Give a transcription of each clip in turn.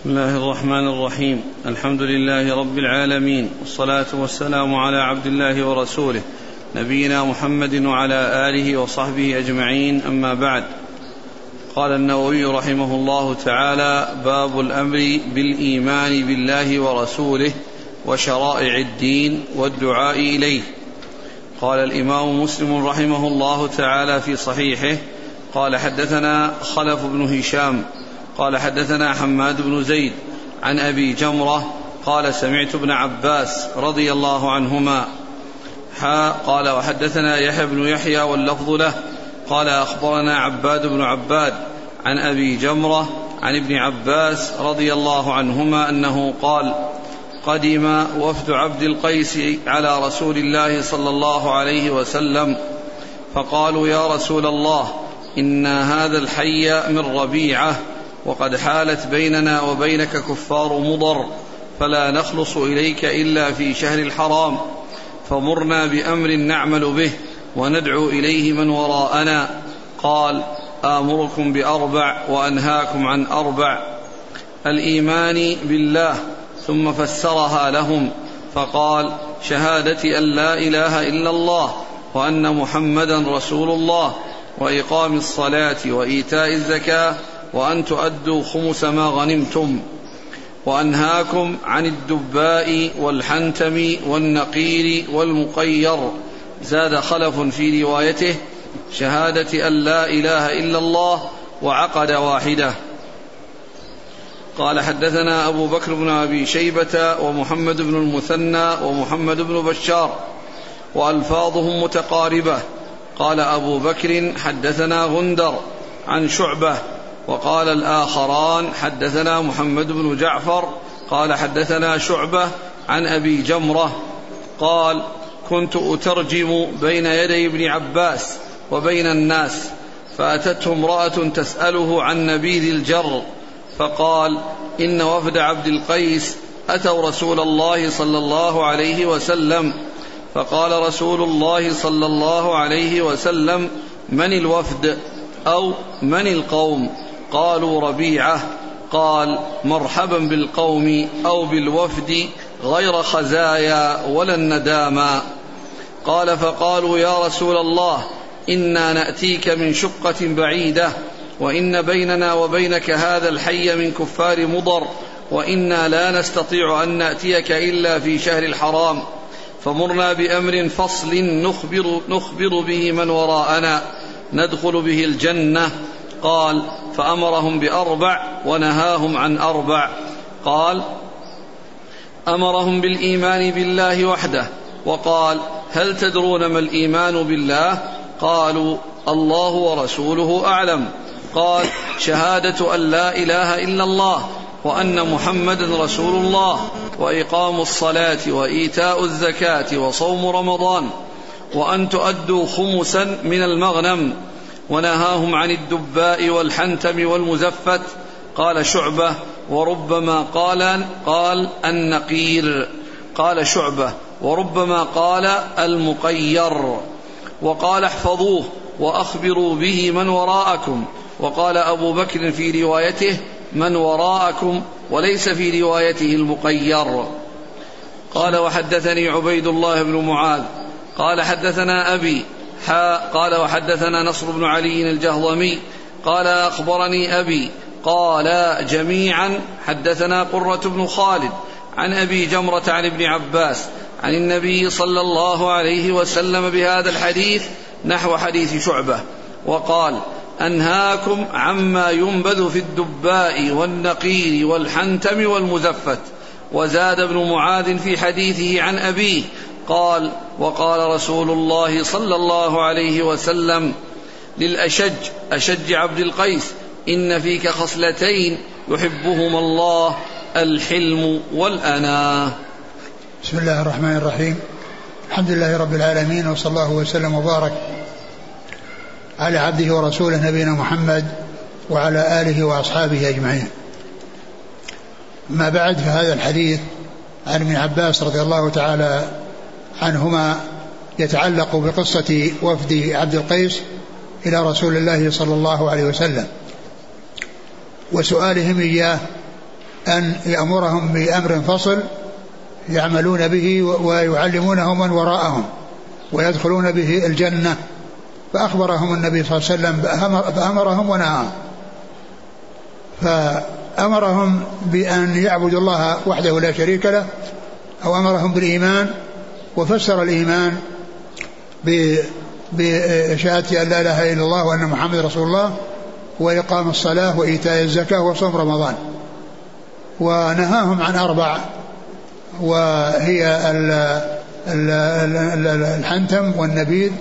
بسم الله الرحمن الرحيم الحمد لله رب العالمين والصلاة والسلام على عبد الله ورسوله نبينا محمد وعلى آله وصحبه أجمعين أما بعد قال النووي رحمه الله تعالى باب الأمر بالإيمان بالله ورسوله وشرائع الدين والدعاء إليه قال الإمام مسلم رحمه الله تعالى في صحيحه قال حدثنا خلف بن هشام قال حدثنا حماد بن زيد عن أبي جمرة قال سمعت ابن عباس رضي الله عنهما حا قال وحدثنا يحيى بن يحيى واللفظ له قال أخبرنا عباد بن عباد عن أبي جمرة عن ابن عباس رضي الله عنهما أنه قال قدم وفد عبد القيس على رسول الله صلى الله عليه وسلم فقالوا يا رسول الله إن هذا الحي من ربيعة وقد حالت بيننا وبينك كفار مضر فلا نخلص إليك إلا في شهر الحرام. فمرنا بأمر نعمل به وندعو إليه من وراءنا. قال آمركم بأربع وأنهاكم عن أربع. الإيمان بالله ثم فسرها لهم. فقال شهادة أن لا إله إلا الله وأن محمدا رسول الله وإقام الصلاة وإيتاء الزكاة وأن تؤدوا خمس ما غنمتم وأنهاكم عن الدباء والحنتم والنقير والمقير. زاد خلف في روايته شهادة أن لا إله إلا الله وعقد واحدة. قال حدثنا أبو بكر بن أبي شيبة ومحمد بن المثنى ومحمد بن بشار وألفاظهم متقاربة. قال أبو بكر حدثنا غندر عن شعبة وقال الآخران حدثنا محمد بن جعفر قال حدثنا شعبة عن أبي جمرة قال كنت أترجم بين يدي ابن عباس وبين الناس فأتته امرأة تسأله عن نبيذ الجر فقال إن وفد عبد القيس أتوا رسول الله صلى الله عليه وسلم. فقال رسول الله صلى الله عليه وسلم من الوفد أو من القوم؟ قالوا ربيعة قال مرحبا بالقوم أو بالوفد غير خزايا ولا النداما قال فقالوا يا رسول الله إنا نأتيك من شقة بعيدة وإن بيننا وبينك هذا الحي من كفار مضر وإنا لا نستطيع أن نأتيك إلا في شهر الحرام. فمرنا بأمر فصل نخبر, نخبر به من وراءنا ندخل به الجنة. قال فأمرهم بأربع ونهاهم عن أربع. قال أمرهم بالإيمان بالله وحده. وقال هل تدرون ما الإيمان بالله؟ قالوا الله ورسوله أعلم. قال شهادة أن لا إله إلا الله وأن محمدا رسول الله وإقام الصلاة وإيتاء الزكاة وصوم رمضان. وأن تؤدوا خمسا من المغنم. ونهاهم عن الدباء والحنتم والمزفت. قال شعبة وربما قال قال النقير. قال شعبة وربما قال المقير. وقال احفظوه وأخبروا به من وراءكم. وقال أبو بكر في روايته من وراءكم وليس في روايته المقير. قال وحدثني عبيد الله بن معاذ. قال حدثنا أبي حا قال وحدثنا نصر بن علي الجهضمي قال أخبرني أبي قال جميعا حدثنا قرة بن خالد عن أبي جمرة عن ابن عباس عن النبي صلى الله عليه وسلم بهذا الحديث نحو حديث شعبة وقال أنهاكم عما ينبذ في الدباء والنقير والحنتم والمزفت. وزاد ابن معاذ في حديثه عن أبيه قال وقال رسول الله صلى الله عليه وسلم للأشج أشج عبد القيس إن فيك خصلتين يحبهما الله الحلم والأناة بسم الله الرحمن الرحيم. الحمد لله رب العالمين وصلى الله وسلم وبارك على عبده ورسوله نبينا محمد وعلى آله وأصحابه أجمعين. ما بعد فهذا الحديث عن ابن عباس رضي الله تعالى عنهما يتعلق بقصة وفد عبد القيس إلى رسول الله صلى الله عليه وسلم وسؤالهم إياه أن يأمرهم بأمر فصل يعملون به ويعلمونه من وراءهم ويدخلون به الجنة فأخبرهم النبي صلى الله عليه وسلم فأمرهم ونهاهم. فأمرهم بأن يعبدوا الله وحده لا شريك له أو أمرهم بالإيمان وفسر الإيمان بشهادة أن لا إله إلا الله وأن محمد رسول الله وإقام الصلاة وإيتاء الزكاة وصوم رمضان. ونهاهم عن أربع وهي الحنتم والنبيذ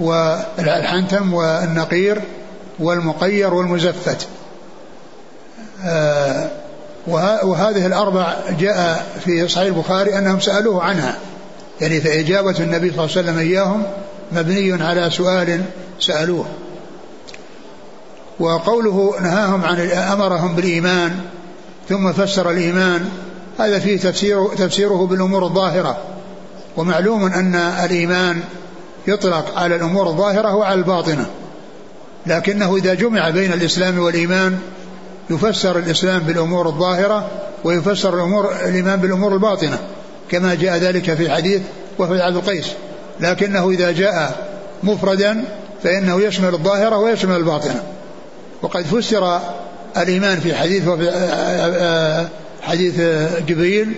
والحنتم والنقير والمقير والمزفت. آه، وهذه الأربع جاء في صحيح البخاري أنهم سألوه عنها. يعني فإجابة النبي صلى الله عليه وسلم إياهم مبني على سؤال سألوه. وقوله نهاهم عن أمرهم بالإيمان ثم فسر الإيمان هذا فيه تفسير تفسيره بالأمور الظاهرة. ومعلوم أن الإيمان يطلق على الأمور الظاهرة وعلى الباطنة. لكنه إذا جمع بين الإسلام والإيمان يفسر الإسلام بالأمور الظاهرة ويفسر الأمور الإيمان بالأمور الباطنة. كما جاء ذلك في حديث وفد عبد القيس لكنه إذا جاء مفردا فإنه يشمل الظاهرة ويشمل الباطنة وقد فسر الإيمان في حديث وفي حديث جبريل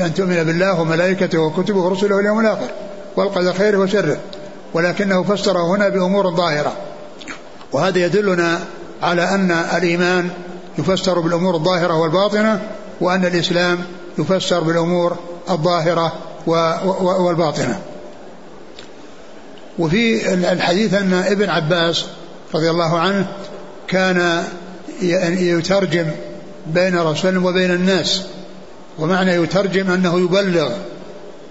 أن تؤمن بالله وملائكته وكتبه ورسله واليوم الآخر والقدر خيره وشره. ولكنه فسره هنا بأمور ظاهرة. وهذا يدلنا على أن الإيمان يفسر بالأمور الظاهرة والباطنة وأن الإسلام يفسر بالأمور الظاهرة والباطنة. وفي الحديث أن ابن عباس رضي الله عنه كان يترجم بين رسول وبين الناس. ومعنى يترجم أنه يبلغ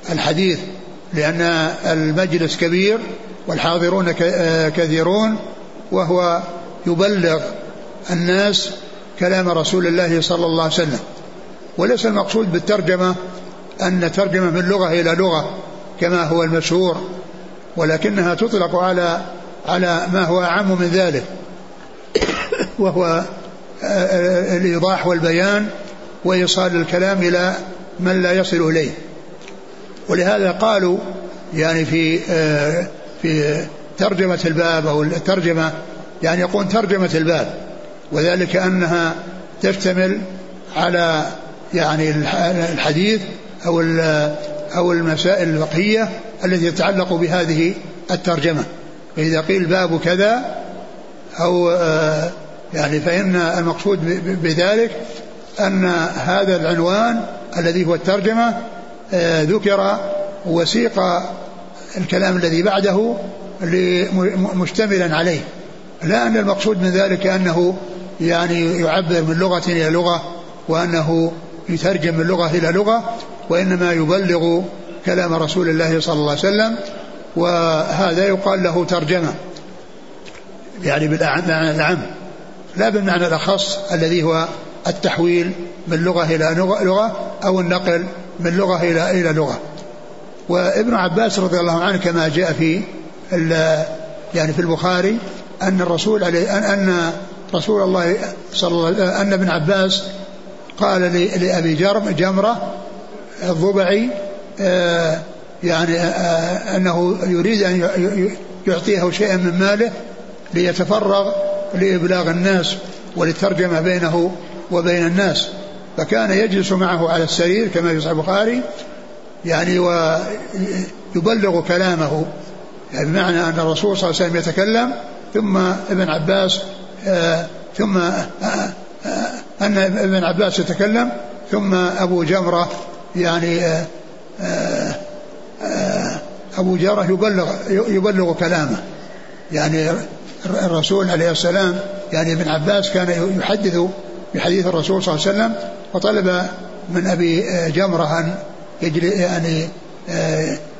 الحديث لأن المجلس كبير والحاضرون كثيرون وهو يبلغ الناس كلام رسول الله صلى الله عليه وسلم. وليس المقصود بالترجمة أن ترجمة من لغة إلى لغة كما هو المشهور ولكنها تطلق على على ما هو أعم من ذلك وهو الإيضاح والبيان وإيصال الكلام إلى من لا يصل إليه. ولهذا قالوا يعني في في ترجمة الباب أو الترجمة يعني يقول ترجمة الباب وذلك أنها تشتمل على يعني الحديث أو أو المسائل الفقهية التي تتعلق بهذه الترجمة. فإذا قيل باب كذا أو آه، يعني فإن المقصود بذلك أن هذا العنوان الذي هو الترجمة آه، ذكر وسيق الكلام الذي بعده مشتملا عليه. لا أن المقصود من ذلك أنه يعني يعبر من لغة إلى لغة وأنه يترجم من لغة إلى لغة وإنما يبلغ كلام رسول الله صلى الله عليه وسلم وهذا يقال له ترجمة. يعني بالمعنى العام لا بالمعنى الأخص الذي هو التحويل من لغة إلى لغة أو النقل من لغة إلى إلى لغة. وابن عباس رضي الله عنه كما جاء في يعني في البخاري أن الرسول عليه أن رسول الله صلى الله أن ابن عباس قال لأبي جرم جمرة الضبعي آه، يعني آه، آه، أنه يريد أن يعطيه شيئا من ماله ليتفرغ لإبلاغ الناس وللترجمة بينه وبين الناس. فكان يجلس معه على السرير كما في صحيح البخاري يعني ويبلغ كلامه. يعني بمعنى أن الرسول صلى الله عليه وسلم يتكلم ثم ابن عباس ثم أن ابن عباس يتكلم ثم أبو جمرة يعني آه، آه، آه، أبو جمرة يبلغ يبلغ كلامه. يعني الرسول عليه السلام يعني ابن عباس كان يحدث بحديث الرسول صلى الله عليه وسلم وطلب من أبي جمرة أن يجري يعني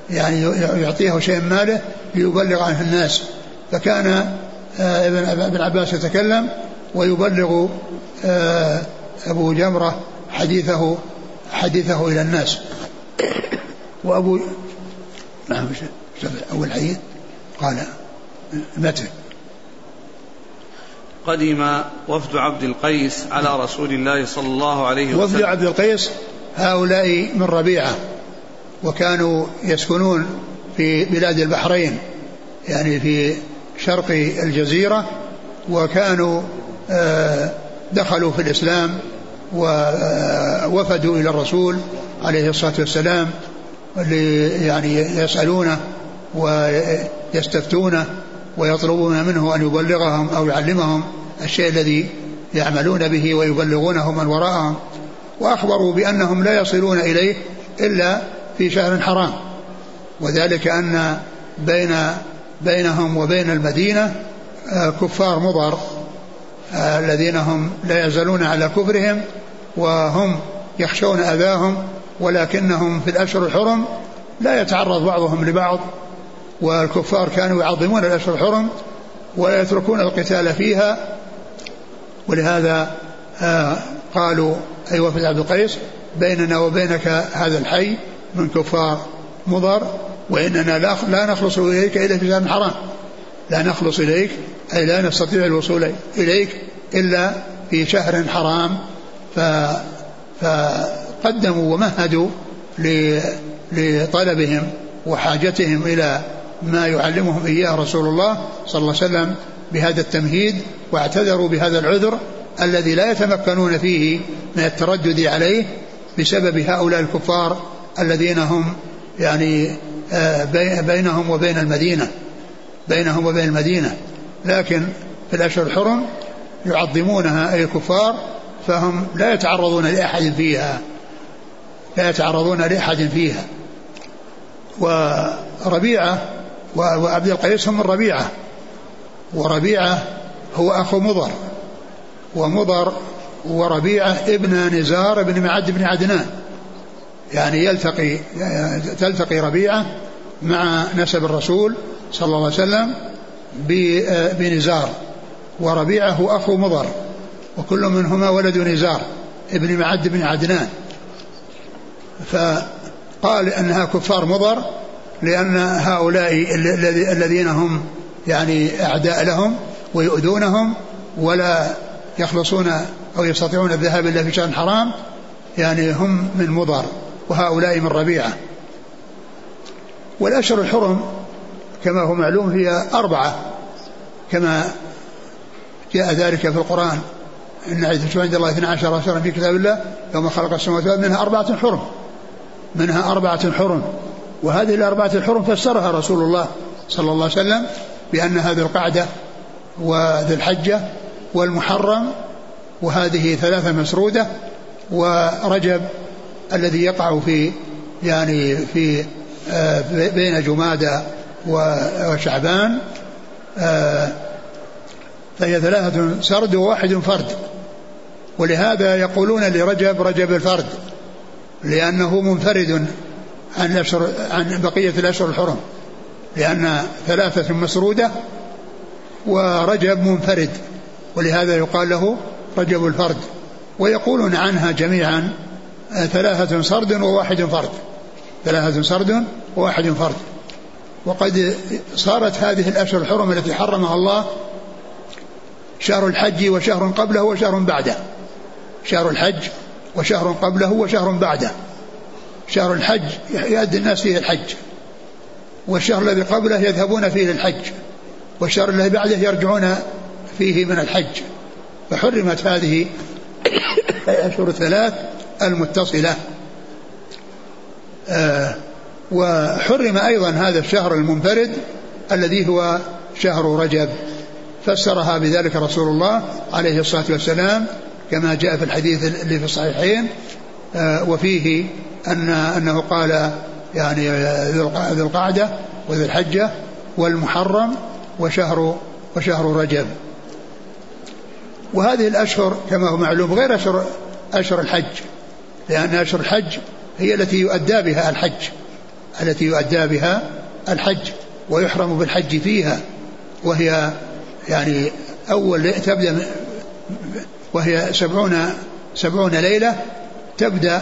يعني يعطيه شيء من ماله ليبلغ عنه الناس. فكان ابن عباس يتكلم ويبلغ أبو جمرة حديثه حديثه إلى الناس. وأبو نعم أول حديث قال متى؟ قدم وفد عبد القيس على رسول الله صلى الله عليه وسلم. وفد عبد القيس هؤلاء من ربيعة وكانوا يسكنون في بلاد البحرين يعني في شرق الجزيرة وكانوا آه، دخلوا في الإسلام ووفدوا إلى الرسول عليه الصلاة والسلام يعني يسألونه ويستفتونه ويطلبون منه أن يبلغهم أو يعلمهم الشيء الذي يعملون به ويبلغونه من وراءهم. وأخبروا بأنهم لا يصلون إليه إلا في شهر حرام. وذلك أن بين بينهم وبين المدينة كفار مضر. الذين هم لا يزالون على كفرهم وهم يخشون أذاهم ولكنهم في الأشهر الحرم لا يتعرض بعضهم لبعض والكفار كانوا يعظمون الأشهر الحرم ولا يتركون القتال فيها. ولهذا آه قالوا أي وفد عبد القيس بيننا وبينك هذا الحي من كفار مضر وإننا لا نخلص إليك إلا في شهر حرام. لا نخلص إليك أي لا نستطيع الوصول إليك إلا في شهر حرام. ف فقدموا ومهدوا لطلبهم وحاجتهم إلى ما يعلمهم إياه رسول الله صلى الله عليه وسلم بهذا التمهيد واعتذروا بهذا العذر الذي لا يتمكنون فيه من التردد عليه بسبب هؤلاء الكفار الذين هم يعني آه، بينهم وبين المدينة بينهم وبين المدينة. لكن في الأشهر الحرم يعظمونها أي الكفار فهم لا يتعرضون لأحد فيها. لا يتعرضون لأحد فيها. وربيعة وعبد القيس هم من ربيعة وربيعة هو أخو مضر. ومضر وربيعة ابن نزار بن معد بن عدنان. يعني يلتقي تلتقي ربيعة مع نسب الرسول صلى الله عليه وسلم بنزار وربيعة هو أخو مضر وكل منهما ولد نزار ابن معد بن عدنان. فقال إنها كفار مضر لأن هؤلاء الذين هم يعني أعداء لهم ويؤذونهم ولا يخلصون أو يستطيعون الذهاب إلا في شهر حرام يعني هم من مضر وهؤلاء من ربيعة. والأشهر الحرم كما هو معلوم هي أربعة كما جاء ذلك في القرآن. إن عدة عند الله 12 شهرا في كتاب الله يوم خلق السماوات والأرض منها أربعة حرم منها أربعة حرم. وهذه الأربعة الحرم فسرها رسول الله صلى الله عليه وسلم بأن هذه القعدة وذي الحجة والمحرم وهذه ثلاثة مسرودة ورجب الذي يقع في يعني في آه، بين جمادى وشعبان آه، فهي ثلاثة سرد وواحد فرد. ولهذا يقولون لرجب رجب الفرد لأنه منفرد عن الأشهر عن بقية الأشهر الحرم لأن ثلاثة مسرودة ورجب منفرد. ولهذا يقال له رجب الفرد. ويقولون عنها جميعا ثلاثة سرد وواحد فرد. ثلاثة سرد وواحد فرد. وقد صارت هذه الأشهر الحرم التي حرمها الله شهر الحج وشهر قبله وشهر بعده. شهر الحج وشهر قبله وشهر بعده. شهر الحج يؤدي الناس فيه الحج. والشهر الذي قبله يذهبون فيه للحج والشهر الذي بعده يرجعون فيه من الحج. فحرمت هذه الأشهر الثلاث المتصلة. آه وحرم أيضا هذا الشهر المنفرد الذي هو شهر رجب. فسرها بذلك رسول الله عليه الصلاة والسلام كما جاء في الحديث اللي في الصحيحين آه، وفيه أن أنه قال يعني ذي القعدة وذي الحجة والمحرم وشهر وشهر رجب. وهذه الأشهر كما هو معلوم غير أشهر أشهر الحج لأن أشهر الحج هي التي يؤدى بها الحج. التي يؤدى بها الحج ويحرم بالحج فيها وهي يعني أول تبدأ وهي سبعون سبعون ليلة تبدأ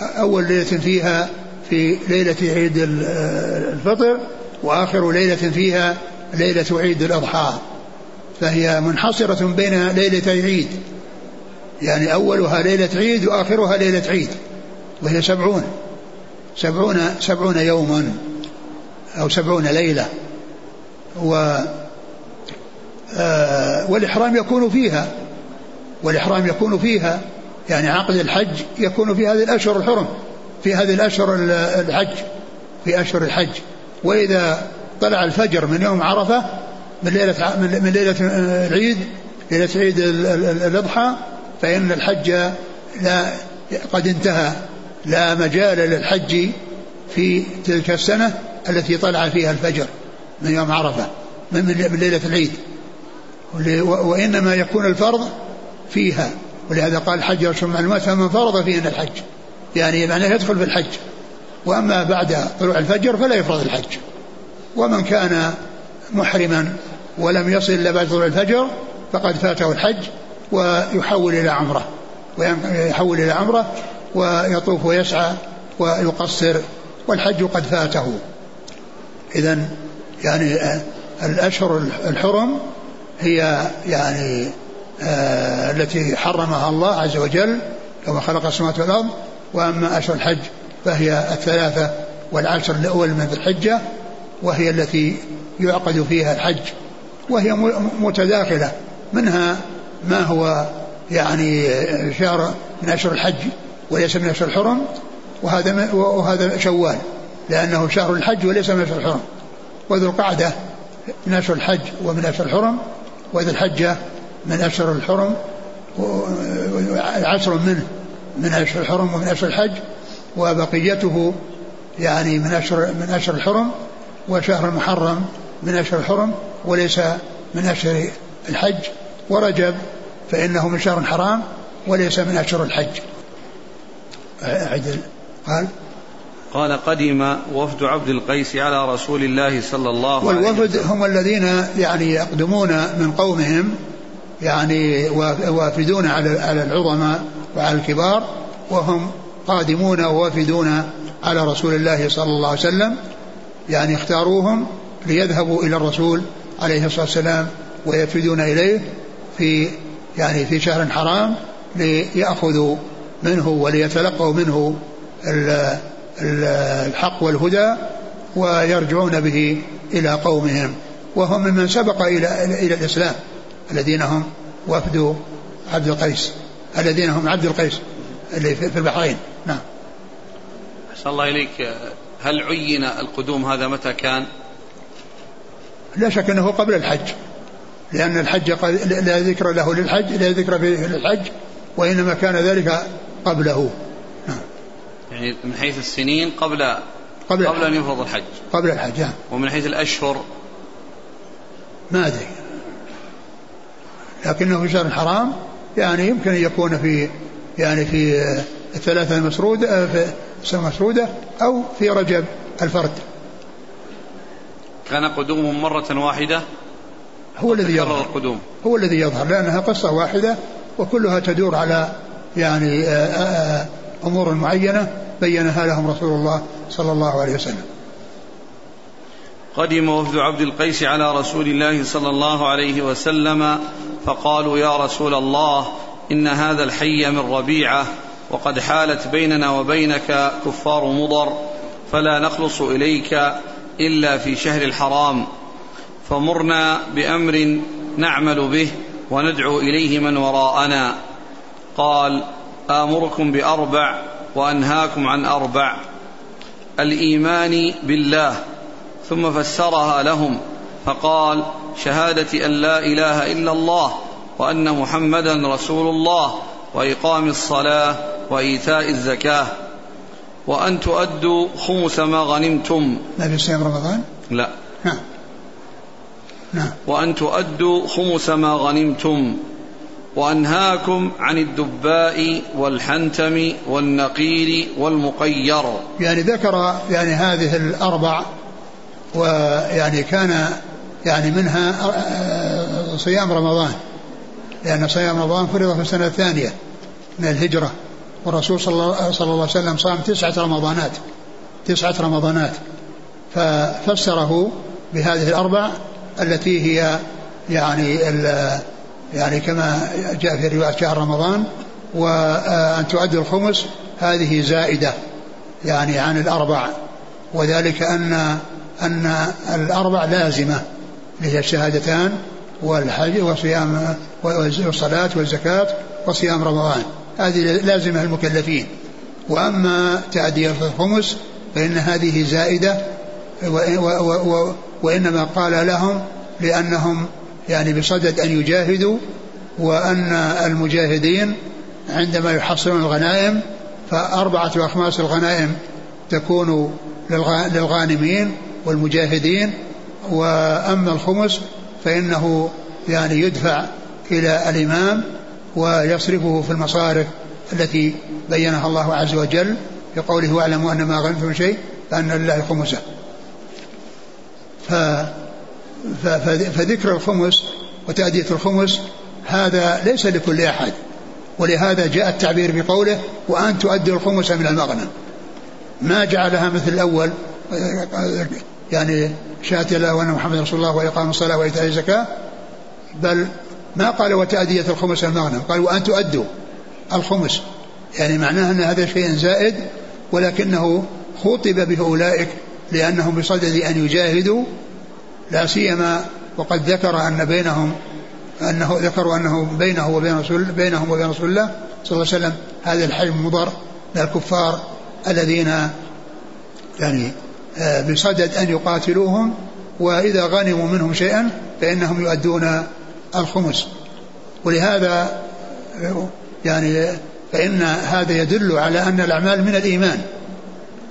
أول ليلة فيها في ليلة عيد الفطر وآخر ليلة فيها ليلة عيد الأضحى فهي منحصرة بين ليلتي عيد يعني أولها ليلة عيد وآخرها ليلة عيد وهي سبعون. سبعون سبعون يوما أو سبعون ليلة و آه والإحرام يكون فيها والإحرام يكون فيها يعني عقد الحج يكون في هذه الأشهر الحرم في هذه الأشهر الحج في أشهر الحج. وإذا طلع الفجر من يوم عرفة من ليلة من ليلة العيد ليلة عيد الأضحى فإن الحج لا قد انتهى. لا مجال للحج في تلك السنة التي طلع فيها الفجر من يوم عرفة من ليلة العيد. وإنما يكون الفرض فيها. ولهذا قال الحج أشهر معلومات فمن فرض فيهن الحج. يعني معناه يدخل في الحج. وأما بعد طلوع الفجر فلا يفرض الحج. ومن كان محرما ولم يصل إلا بعد طلوع الفجر فقد فاته الحج ويحول إلى عمرة. ويحول إلى عمرة ويطوف ويسعى ويقصر والحج قد فاته. إذا يعني الأشهر الحرم هي يعني آه التي حرمها الله عز وجل كما خلق السماوات والأرض. وأما أشهر الحج فهي الثلاثة والعشر الأول من ذي الحجة وهي التي يعقد فيها الحج وهي متداخلة منها ما هو يعني شهر من أشهر الحج. وليس من أشهر الحرم وهذا وهذا شوال لأنه شهر الحج وليس من أشهر الحرم. وذو القعدة من أشهر الحج ومن أشهر الحرم وذو الحجة من أشهر الحرم عشر منه من أشهر الحرم ومن أشهر الحج وبقيته يعني من أشهر من أشهر الحرم وشهر المحرم من أشهر الحرم وليس من أشهر الحج ورجب فإنه من شهر حرام وليس من أشهر الحج. عدل قال قال قدم وفد عبد القيس على رسول الله صلى الله عليه وسلم. والوفد هم الذين يعني يقدمون من قومهم يعني وافدون على على العظماء وعلى الكبار وهم قادمون ووافدون على رسول الله صلى الله عليه وسلم. يعني اختاروهم ليذهبوا إلى الرسول عليه الصلاة والسلام ويفدون إليه في يعني في شهر حرام ليأخذوا منه وليتلقوا منه الحق والهدى ويرجعون به إلى قومهم. وهم ممن سبق إلى إلى الإسلام الذين هم وفد عبد القيس الذين هم عبد القيس اللي في البحرين. نعم. أحسن الله إليك. هل عين القدوم هذا متى كان؟ لا شك أنه قبل الحج لأن الحج لا ذكر له للحج لا ذكر فيه للحج وإنما كان ذلك قبله. نعم. يعني من حيث السنين قبل قبل, قبل أن يفرض الحج. قبل الحج نعم. ومن حيث الأشهر؟ ما أدري. لكنه في شهر الحرام يعني يمكن أن يكون في يعني في الثلاثة المسرودة في السنة المسرودة أو في رجب الفرد. كان قدومهم مرة واحدة؟ هو الذي يظهر. القدوم. هو الذي يظهر لأنها قصة واحدة وكلها تدور على يعني آه، آه، آه، أمور معينة بينها لهم رسول الله صلى الله عليه وسلم. قدم وفد عبد القيس على رسول الله صلى الله عليه وسلم فقالوا يا رسول الله إن هذا الحي من ربيعة وقد حالت بيننا وبينك كفار مضر فلا نخلص إليك إلا في شهر الحرام فمرنا بأمر نعمل به وندعو إليه من وراءنا. قال آمركم بأربع وأنهاكم عن أربع الإيمان بالله ثم فسرها لهم فقال شهادة أن لا إله إلا الله وأن محمدا رسول الله وإقام الصلاة وإيتاء الزكاة. وأن تؤدوا خمس ما غنمتم. لا في صيام رمضان؟ لا. نعم. نعم. وأن تؤدوا خمس ما غنمتم. وأنهاكم عن الدباء والحنتم والنقير والمقير. يعني ذكر يعني هذه الأربع ويعني كان يعني منها صيام رمضان. لأن صيام رمضان فرض في السنة الثانية من الهجرة. والرسول صلى الله عليه وسلم صام تسعة رمضانات. تسعة رمضانات. ففسره بهذه الأربع التي هي يعني يعني كما جاء في رواية شهر رمضان وأن تؤدي الخمس هذه زائدة يعني عن الأربع. وذلك أن أن الأربع لازمة هي الشهادتان والحج وصيام والصلاة والزكاة وصيام رمضان. هذه لازمة المكلفين. وأما تأدية الخمس فإن هذه زائدة وإنما قال لهم لأنهم يعني بصدد أن يجاهدوا وأن المجاهدين عندما يحصلون الغنائم فأربعة أخماس الغنائم تكون للغانمين والمجاهدين وأما الخمس فإنه يعني يدفع إلى الإمام ويصرفه في المصارف التي بينها الله عز وجل في قوله واعلموا أن ما غنمتم شيء فأن لله خمسة. ف فذكر الخمس وتأدية الخمس هذا ليس لكل أحد ولهذا جاء التعبير بقوله وأن تؤدوا الخمس من المغنم. ما جعلها مثل الأول يعني شهادة الله وأن محمد رسول الله وإقام الصلاة وإيتاء الزكاة بل ما قال وتأدية الخمس المغنم قال وأن تؤدوا الخمس. يعني معناه أن هذا شيء زائد ولكنه خطب به أولئك لأنهم بصدد أن يجاهدوا لا سيما وقد ذكر أن بينهم أنه ذكروا أنه بينه وبين رسول بينهم وبين رسول الله صلى الله عليه وسلم هذا الحي المضر للكفار الذين يعني آه، بصدد أن يقاتلوهم وإذا غنموا منهم شيئا فإنهم يؤدون الخمس. ولهذا يعني فإن هذا يدل على أن الأعمال من الإيمان.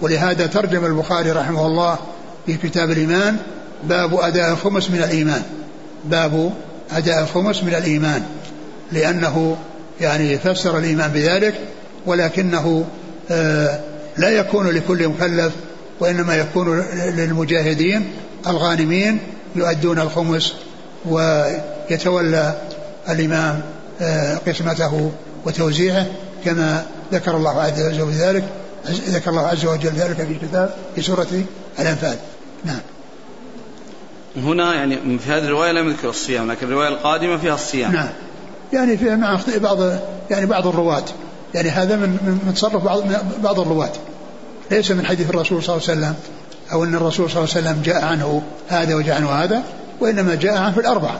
ولهذا ترجم البخاري رحمه الله في كتاب الإيمان باب أداء الخمس من الإيمان. باب أداء الخمس من الإيمان. لأنه يعني فسر الإيمان بذلك ولكنه آه، لا يكون لكل مكلف وإنما يكون للمجاهدين الغانمين يؤدون الخمس ويتولى الإمام آه، قسمته وتوزيعه كما ذكر الله عز وجل ذلك ذكر الله عز وجل ذلك في كتاب في سورة الأنفال. نعم. هنا يعني في هذه الرواية لم يذكر الصيام لكن الرواية القادمة فيها الصيام. نعم. يعني في مع بعض يعني بعض الرواة. يعني هذا من من تصرف بعض بعض الرواة. ليس من حديث الرسول صلى الله عليه وسلم أو أن الرسول صلى الله عليه وسلم جاء عنه هذا وجاء عنه هذا وإنما جاء عنه في الأربعة.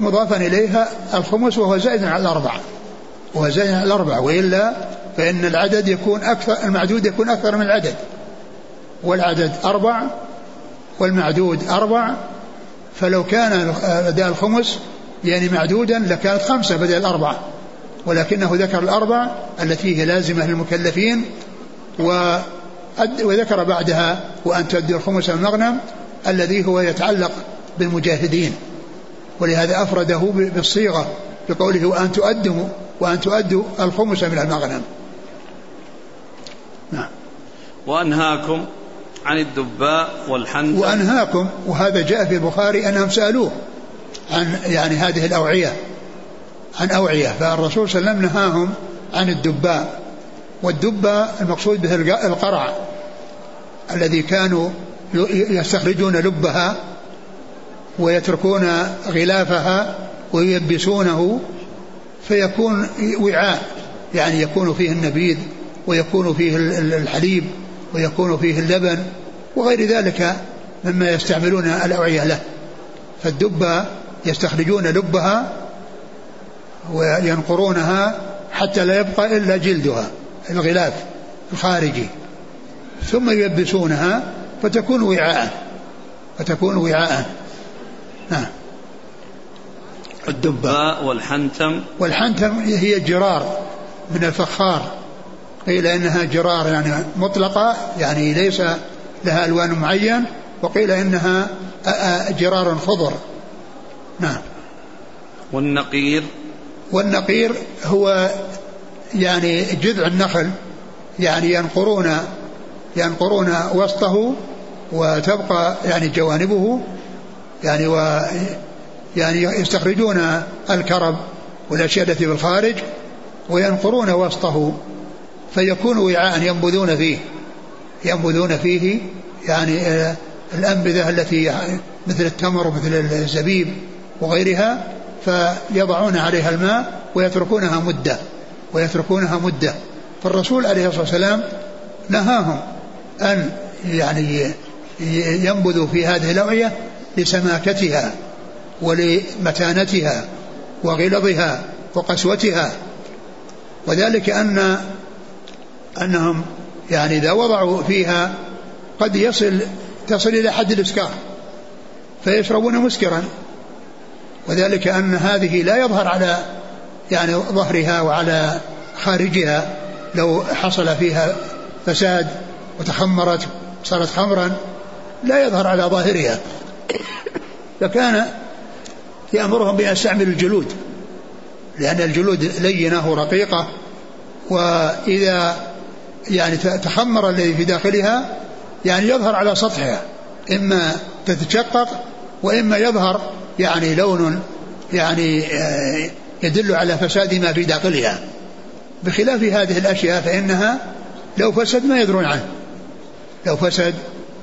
مضافا إليها الخمس وهو زائد على الأربعة. وهو زائد على الأربعة. وإلا فإن العدد يكون أكثر المعدود يكون أكثر من العدد. والعدد أربع والمعدود أربع فلو كان أداء الخمس يعني معدودا لكانت خمسة بدل الأربعة. ولكنه ذكر الأربع التي هي لازمة للمكلفين وذكر بعدها وأن تؤدي الخمس المغنم الذي هو يتعلق بالمجاهدين. ولهذا أفرده بالصيغة بقوله وأن تؤدوا وأن تؤدوا الخمس من المغنم. نعم. وأنهاكم. عن الدباء والحنطة وأنهاكم وهذا جاء في البخاري أنهم سألوه عن يعني هذه الأوعية عن أوعية فالرسول صلى الله عليه وسلم نهاهم عن الدباء. والدباء المقصود به القرع الذي كانوا يستخرجون لبها ويتركون غلافها ويلبسونه فيكون وعاء يعني يكون فيه النبيذ ويكون فيه الحليب. ويكون فيه اللبن وغير ذلك مما يستعملون الأوعية له. فالدبة يستخرجون لبها وينقرونها حتى لا يبقى إلا جلدها الغلاف الخارجي. ثم يلبسونها فتكون وعاء فتكون وعاء. نعم. الدباء والحنتم. والحنتم هي الجرار من الفخار. قيل إنها جرار يعني مطلقة يعني ليس لها ألوان معين وقيل إنها جرار خضر. نعم. والنقير؟ والنقير هو يعني جذع النخل يعني ينقرون ينقرون وسطه وتبقى يعني جوانبه يعني و يعني يستخرجون الكرب والأشياء التي في الخارج وينقرون وسطه. فيكون وعاء ينبذون فيه. ينبذون فيه يعني آه، الأنبذة التي مثل التمر ومثل الزبيب وغيرها فيضعون عليها الماء ويتركونها مدة ويتركونها مدة. فالرسول عليه الصلاة والسلام نهاهم أن يعني ينبذوا في هذه الأوعية لسماكتها ولمتانتها وغلظها وقسوتها. وذلك أن أنهم يعني إذا وضعوا فيها قد يصل تصل إلى حد الإسكار فيشربون مسكرا. وذلك أن هذه لا يظهر على يعني ظهرها وعلى خارجها. لو حصل فيها فساد وتخمرت صارت خمرا لا يظهر على ظاهرها. فكان يأمرهم بأن يستعملوا الجلود لأن الجلود لينة ورقيقة وإذا يعني تخمر الذي في داخلها يعني يظهر على سطحها. إما تتشقق وإما يظهر يعني لون يعني آه، يدل على فساد ما في داخلها. بخلاف هذه الأشياء فإنها لو فسد ما يدرون عنه. لو فسد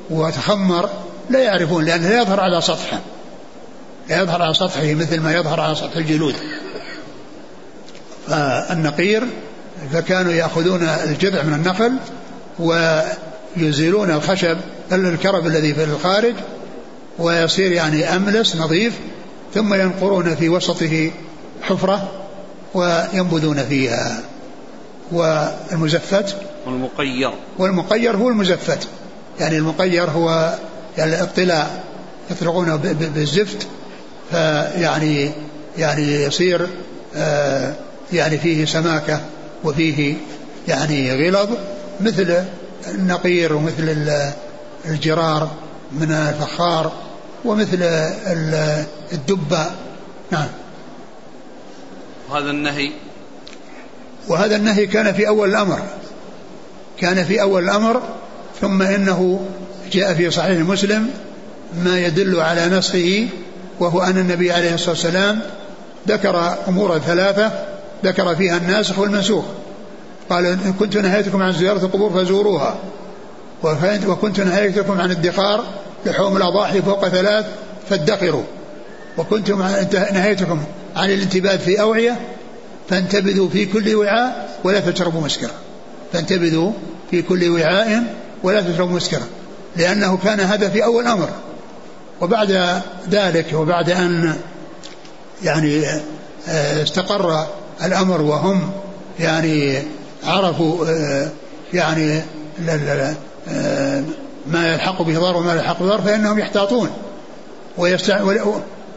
وتخمر لا يعرفون لأنه لا يظهر على سطحه. لا يظهر على سطحه مثل ما يظهر على سطح الجلود. فالنقير فكانوا يأخذون الجذع من النخل ويزيلون الخشب الكرب الذي في الخارج ويصير يعني أملس نظيف ثم ينقرون في وسطه حفرة وينبذون فيها. والمزفت والمقير. والمقير هو المزفت. يعني المقير هو يعني الاطلاع يطلقونه بالزفت فيعني يعني يصير آه يعني فيه سماكة. وفيه يعني غلظ مثل النقير ومثل الجرار من الفخار ومثل الدبة. نعم. وهذا النهي؟ وهذا النهي كان في أول الأمر. كان في أول الأمر ثم إنه جاء في صحيح مسلم ما يدل على نسخه وهو أن النبي عليه الصلاة والسلام ذكر أمور ثلاثة ذكر فيها الناسخ والمنسوخ قال إن كنت نهيتكم عن زيارة القبور فزوروها. وكنت نهيتكم عن ادخار لحوم الأضاحي فوق ثلاث فادخروا. وكنت نهيتكم عن الانتباه في أوعية فانتبذوا في كل وعاء ولا تشربوا مسكرا فانتبذوا في كل وعاء ولا تشربوا مسكرا لأنه كان هذا في أول أمر. وبعد ذلك وبعد أن يعني آه، استقر الأمر وهم يعني عرفوا آه، يعني آه، ما يلحق به ضار وما يلحق ضار فإنهم يحتاطون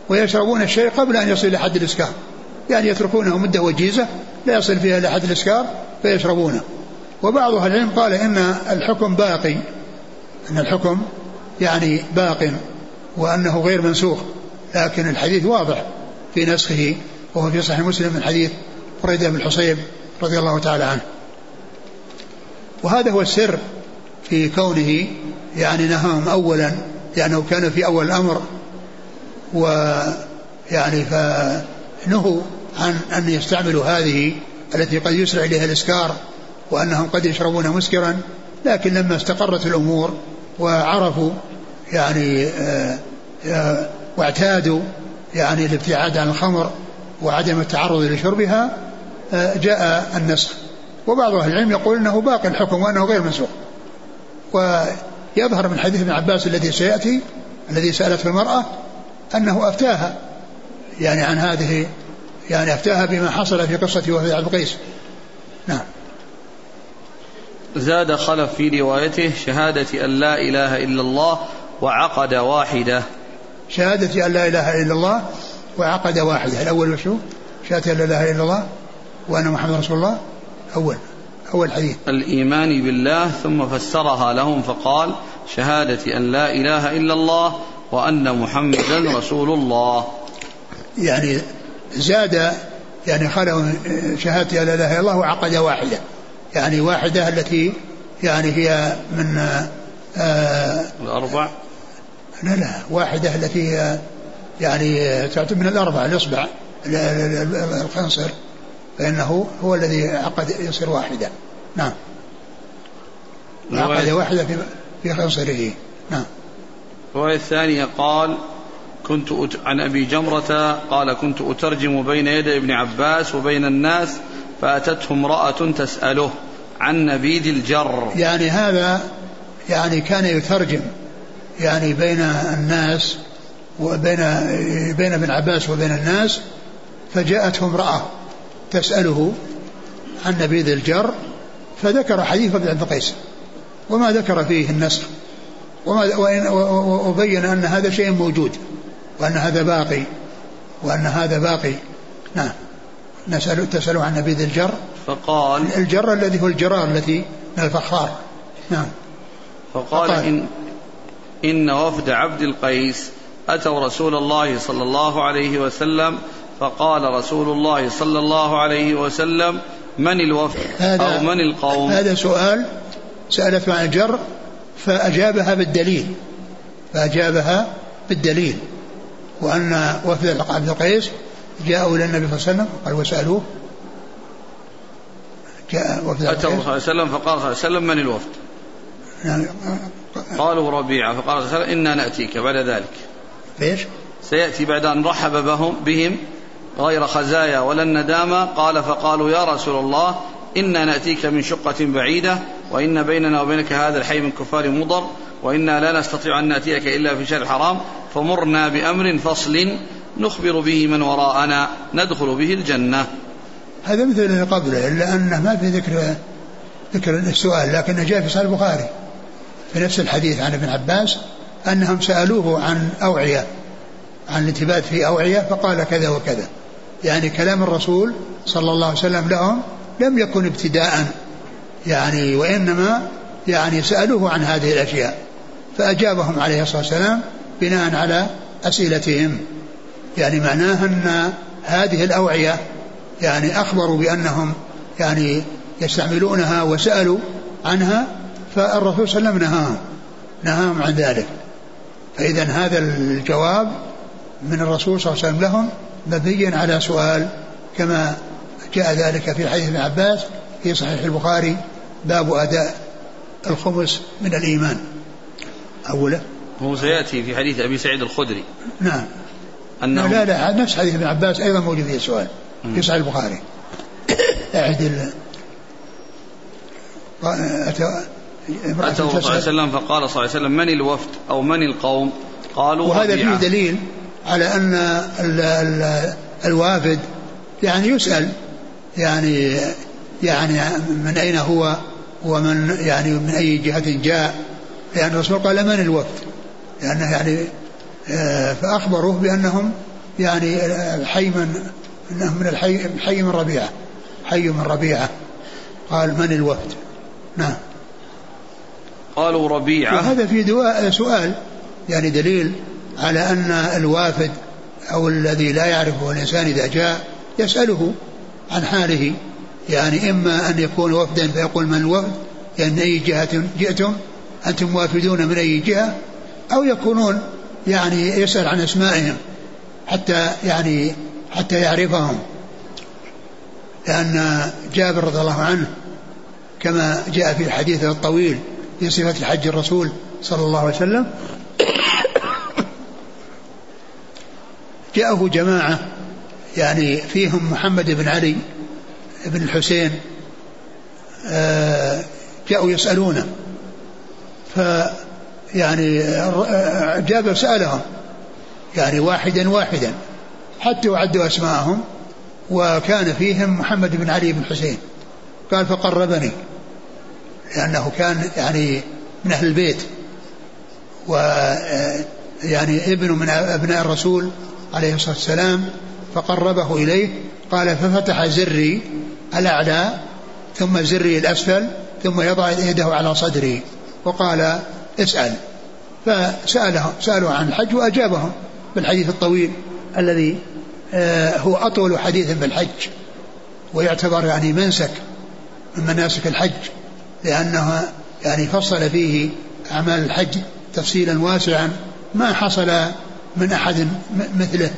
ويشربون الشيء قبل أن يصل إلى حد الإسكار. يعني يتركونه مدة وجيزة لا يصل فيها إلى حد الإسكار فيشربونه. وبعض أهل العلم قال إن الحكم باقي أن الحكم يعني باق وأنه غير منسوخ لكن الحديث واضح في نسخه وهو في صحيح مسلم من حديث بريدة بن الحصيب رضي الله تعالى عنه. وهذا هو السر في كونه يعني نهاهم أولا لأنه كان في أول الأمر ويعني فنهوا عن أن يستعملوا هذه التي قد يسرع إليها الإسكار وأنهم قد يشربون مسكرا لكن لما استقرت الأمور وعرفوا يعني آه، آه، واعتادوا يعني الابتعاد عن الخمر وعدم التعرض لشربها جاء النسخ. وبعض أهل العلم يقول أنه باقي الحكم وأنه غير منسوخ. ويظهر من حديث ابن عباس الذي سيأتي الذي سألته المرأة أنه أفتاها يعني عن هذه يعني أفتاها بما حصل في قصة وفاة عبد القيس. نعم. زاد خلف في روايته شهادة أن لا إله إلا الله وعقد واحدة. شهادة أن لا إله إلا الله وعقد واحدة. الأول وشو؟ شهادة أن لا إله إلا الله وأن محمد رسول الله أول أول حديث. الإيمان بالله ثم فسرها لهم فقال شهادة أن لا إله إلا الله وأن محمدا رسول الله. يعني زاد يعني خلوا شهادة لا إله إلا الله وعقد واحدة. يعني واحدة التي يعني هي من آه الأربع. لا لا واحدة التي يعني تعتبر من الأربع الإصبع الخنصر. فإنه هو الذي عقد يصير واحدة نعم. عقد واحدة في في خنصره نعم. الرواية الثانية قال كنت أت... عن أبي جمرة قال كنت أترجم بين يدي ابن عباس وبين الناس فأتته امرأة تسأله عن نبيذ الجر. يعني هذا يعني كان يترجم يعني بين الناس وبين بين ابن عباس وبين الناس فجاءته امرأة. تسأله عن نبيذ الجر فذكر حديث ابن عبد القيس. وما ذكر فيه النسخ. وما وبين أن هذا شيء موجود وأن هذا باقي وأن هذا باقي. نعم. نسأل تسأل عن نبيذ الجر. فقال الجر الذي هو الجرار التي من الفخار. نعم. فقال, فقال إن, إن وفد عبد القيس أتوا رسول الله صلى الله عليه وسلم فقال رسول الله صلى الله عليه وسلم من الوفد أو من القوم؟ هذا سؤال سألت عن الجر فأجابها بالدليل. فأجابها بالدليل. وأن وفد عبد القيس جاءوا إلى النبي صلى الله عليه وسلم قال وسألوه. جاء وفد صلى الله عليه وسلم فقال صلى الله عليه وسلم من الوفد؟ يعني قالوا ربيعة. فقال صلى الله عليه وسلم إنا نأتيك بعد ذلك. ليش؟ سيأتي بعد أن رحب بهم, بهم غير خزايا ولا الندامة. قال فقالوا يا رسول الله إنا نأتيك من شقة بعيدة وإن بيننا وبينك هذا الحي من كفار مضر وإنا لا نستطيع أن نأتيك إلا في شهر الحرام فمرنا بأمر فصل نخبر به من وراءنا ندخل به الجنة. هذا مثل اللي قبله إلا أنه ما في ذكر ذكر السؤال لكنه جاء في صحيح البخاري. في نفس الحديث عن ابن عباس أنهم سألوه عن أوعية عن الانتباه في أوعية فقال كذا وكذا. يعني كلام الرسول صلى الله عليه وسلم لهم لم يكن ابتداء يعني وإنما يعني سألوه عن هذه الأشياء فأجابهم عليه الصلاة والسلام بناء على أسئلتهم. يعني معناه أن هذه الأوعية يعني أخبروا بأنهم يعني يستعملونها وسألوا عنها فالرسول صلى الله عليه وسلم نهاهم نهاهم عن ذلك. فإذا هذا الجواب من الرسول صلى الله عليه وسلم لهم مبني على سؤال كما جاء ذلك في حديث ابن عباس في صحيح البخاري باب أداء الخمس من الإيمان. أوله؟ هو سيأتي في حديث أبي سعيد الخدري. نعم. أنه لا لا نفس حديث ابن عباس أيضا موجود فيه سؤال في صحيح البخاري. أعد أتى أتى صلى الله عليه وسلم فقال صلى الله عليه وسلم من الوفد أو من القوم؟ قالوا وهذا فيه دليل على أن ال ال الوافد يعني يسأل يعني يعني من أين هو ومن يعني من أي جهة جاء لأن الرسول قال من الوفد؟ لأنه يعني آه، فأخبروه بأنهم يعني الحي من إنهم من الحي حي من ربيعة حي من ربيعة. قال من الوفد؟ نعم. قالوا ربيعة. وهذا في دواء سؤال يعني دليل على أن الوافد أو الذي لا يعرفه الإنسان إذا جاء يسأله عن حاله. يعني إما أن يكون وفدا فيقول من الوفد يعني من أي جهة جئتم أنتم وافدون من أي جهة أو يكونون يعني يسأل عن أسمائهم حتى يعني حتى يعرفهم. لأن جابر رضي الله عنه كما جاء في الحديث الطويل في صفة حج الرسول صلى الله عليه وسلم جاءه جماعة يعني فيهم محمد بن علي بن الحسين آه، جاءوا يسألونه. ف يعني جابر سألهم يعني واحدا واحدا حتى وعدوا أسماءهم وكان فيهم محمد بن علي بن حسين قال فقربني لأنه كان يعني من أهل البيت و يعني ابن من أبناء الرسول عليه الصلاة والسلام فقربه إليه قال ففتح زري الأعلى ثم زري الأسفل ثم يضع يده على صدري. وقال اسأل. فسألهم سألوا عن الحج وأجابهم بالحديث الطويل الذي آه، هو أطول حديث في الحج ويعتبر يعني منسك من مناسك الحج لأنه يعني فصل فيه أعمال الحج تفصيلا واسعا ما حصل من أحد مثله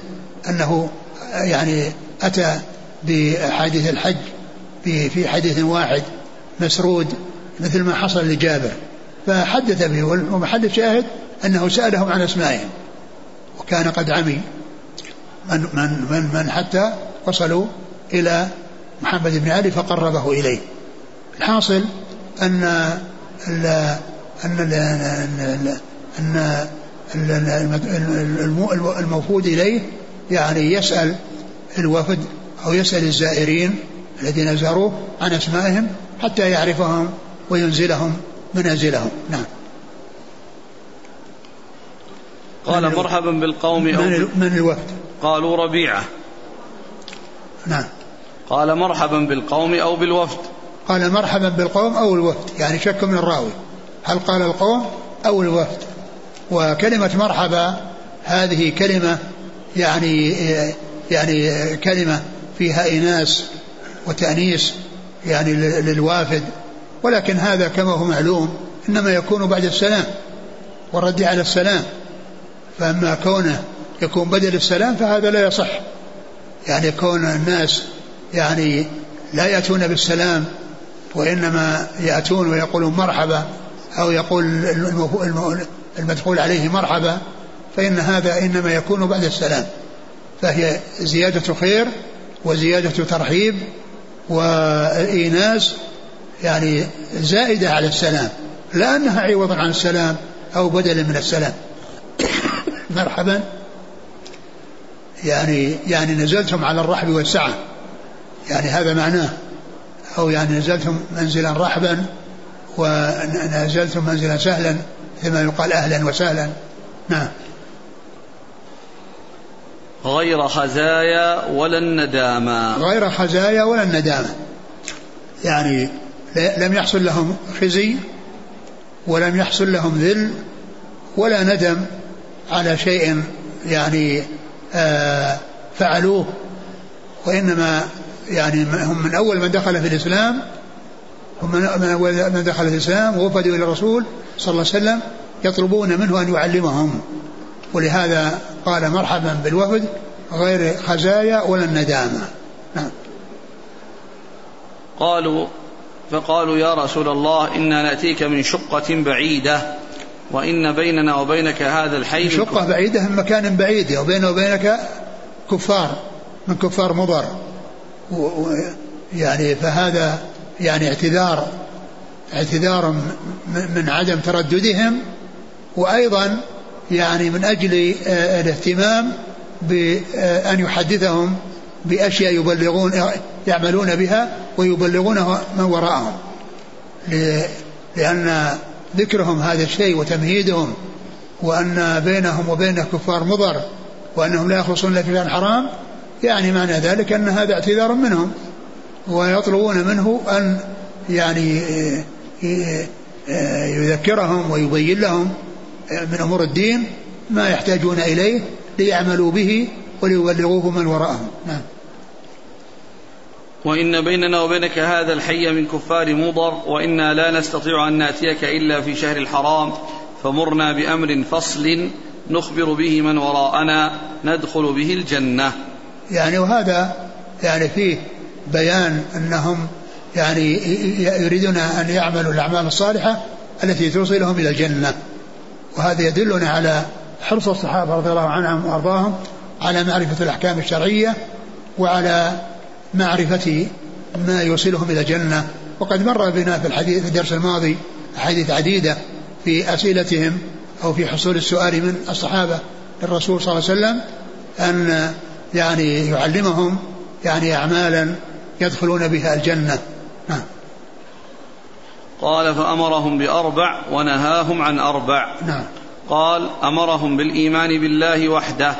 أنه يعني أتى بحديث الحج في حديث واحد مسرود مثل ما حصل لجابر فحدث به ومحل شاهد أنه سألهم عن أسمائهم وكان قد عمي. من, من, من, من حتى وصلوا إلى محمد بن علي فقربه إليه. الحاصل أن أن ال أن الموفود إليه يعني يسأل الوفد أو يسأل الزائرين الذين زاروه عن أسمائهم حتى يعرفهم وينزلهم منازلهم. نعم. قال مرحبا بالقوم من, أو من الوفد. قالوا ربيعة. نعم. قال مرحبا بالقوم أو بالوفد. قال مرحبا بالقوم أو الوفد يعني شك من الراوي. هل قال القوم أو الوفد؟ وكلمة مرحبا هذه كلمة يعني يعني كلمة فيها إناس وتأنيس يعني للوافد ولكن هذا كما هو معلوم إنما يكون بعد السلام والرد على السلام. فأما كونه يكون بدل السلام فهذا لا يصح. يعني كون الناس يعني لا يأتون بالسلام وإنما يأتون ويقولون مرحبا أو يقول المدخول عليه مرحبا فإن هذا إنما يكون بعد السلام فهي زيادة خير وزيادة ترحيب وإيناس يعني زائدة على السلام لا أنها عوض عن السلام أو بدل من السلام. مرحبا. يعني يعني نزلتم على الرحب والسعة. يعني هذا معناه. أو يعني نزلتم منزلا رحبا ونزلتم منزلا سهلا. كما يقال أهلا وسهلا. نعم. غير خزايا ولا الندامة. غير خزايا ولا الندامة. يعني لم يحصل لهم خزي ولم يحصل لهم ذل ولا ندم على شيء يعني آه فعلوه. وإنما يعني هم من أول من دخل في الإسلام هم من أول من دخل الإسلام ووفدوا إلى الرسول صلى الله عليه وسلم يطلبون منه أن يعلمهم. ولهذا قال مرحبا بالوفد غير خزايا ولا الندامة. نعم. قالوا فقالوا يا رسول الله إنا نأتيك من شقة بعيدة وإن بيننا وبينك هذا الحي شقة بعيدة من مكان بعيد وبيننا وبينك كفار من كفار مضر. يعني فهذا يعني اعتذار اعتذار من عدم ترددهم وأيضا يعني من أجل آه، الاهتمام بأن يحدثهم بأشياء يبلغون يعملون بها ويبلغونها من وراءهم. لأن ذكرهم هذا الشيء وتمهيدهم وأن بينهم وبين كفار مضر وأنهم لا يخلصون إلا في حرام يعني معنى ذلك أن هذا اعتذار منهم. ويطلبون منه أن يعني يذكرهم ويبين لهم من أمور الدين ما يحتاجون إليه ليعملوا به وليبلغوه من وراءهم. نعم. وإن بيننا وبينك هذا الحي من كفار مضر وإنا لا نستطيع أن نأتيك إلا في شهر الحرام فمرنا بأمر فصل نخبر به من وراءنا ندخل به الجنة. يعني وهذا يعني فيه بيان أنهم يعني يريدون أن يعملوا الأعمال الصالحة التي توصلهم إلى الجنة. وهذا يدلنا على حرص الصحابة رضي الله عنهم وأرضاهم على معرفة الأحكام الشرعية وعلى معرفة ما يوصلهم إلى الجنة. وقد مر بنا في الحديث في الدرس الماضي أحاديث عديدة في أسئلتهم أو في حصول السؤال من الصحابة للرسول صلى الله عليه وسلم أن يعني يعلمهم يعني أعمالا يدخلون بها الجنة. نعم قال فأمرهم بأربع ونهاهم عن أربع. نعم قال أمرهم بالإيمان بالله وحده.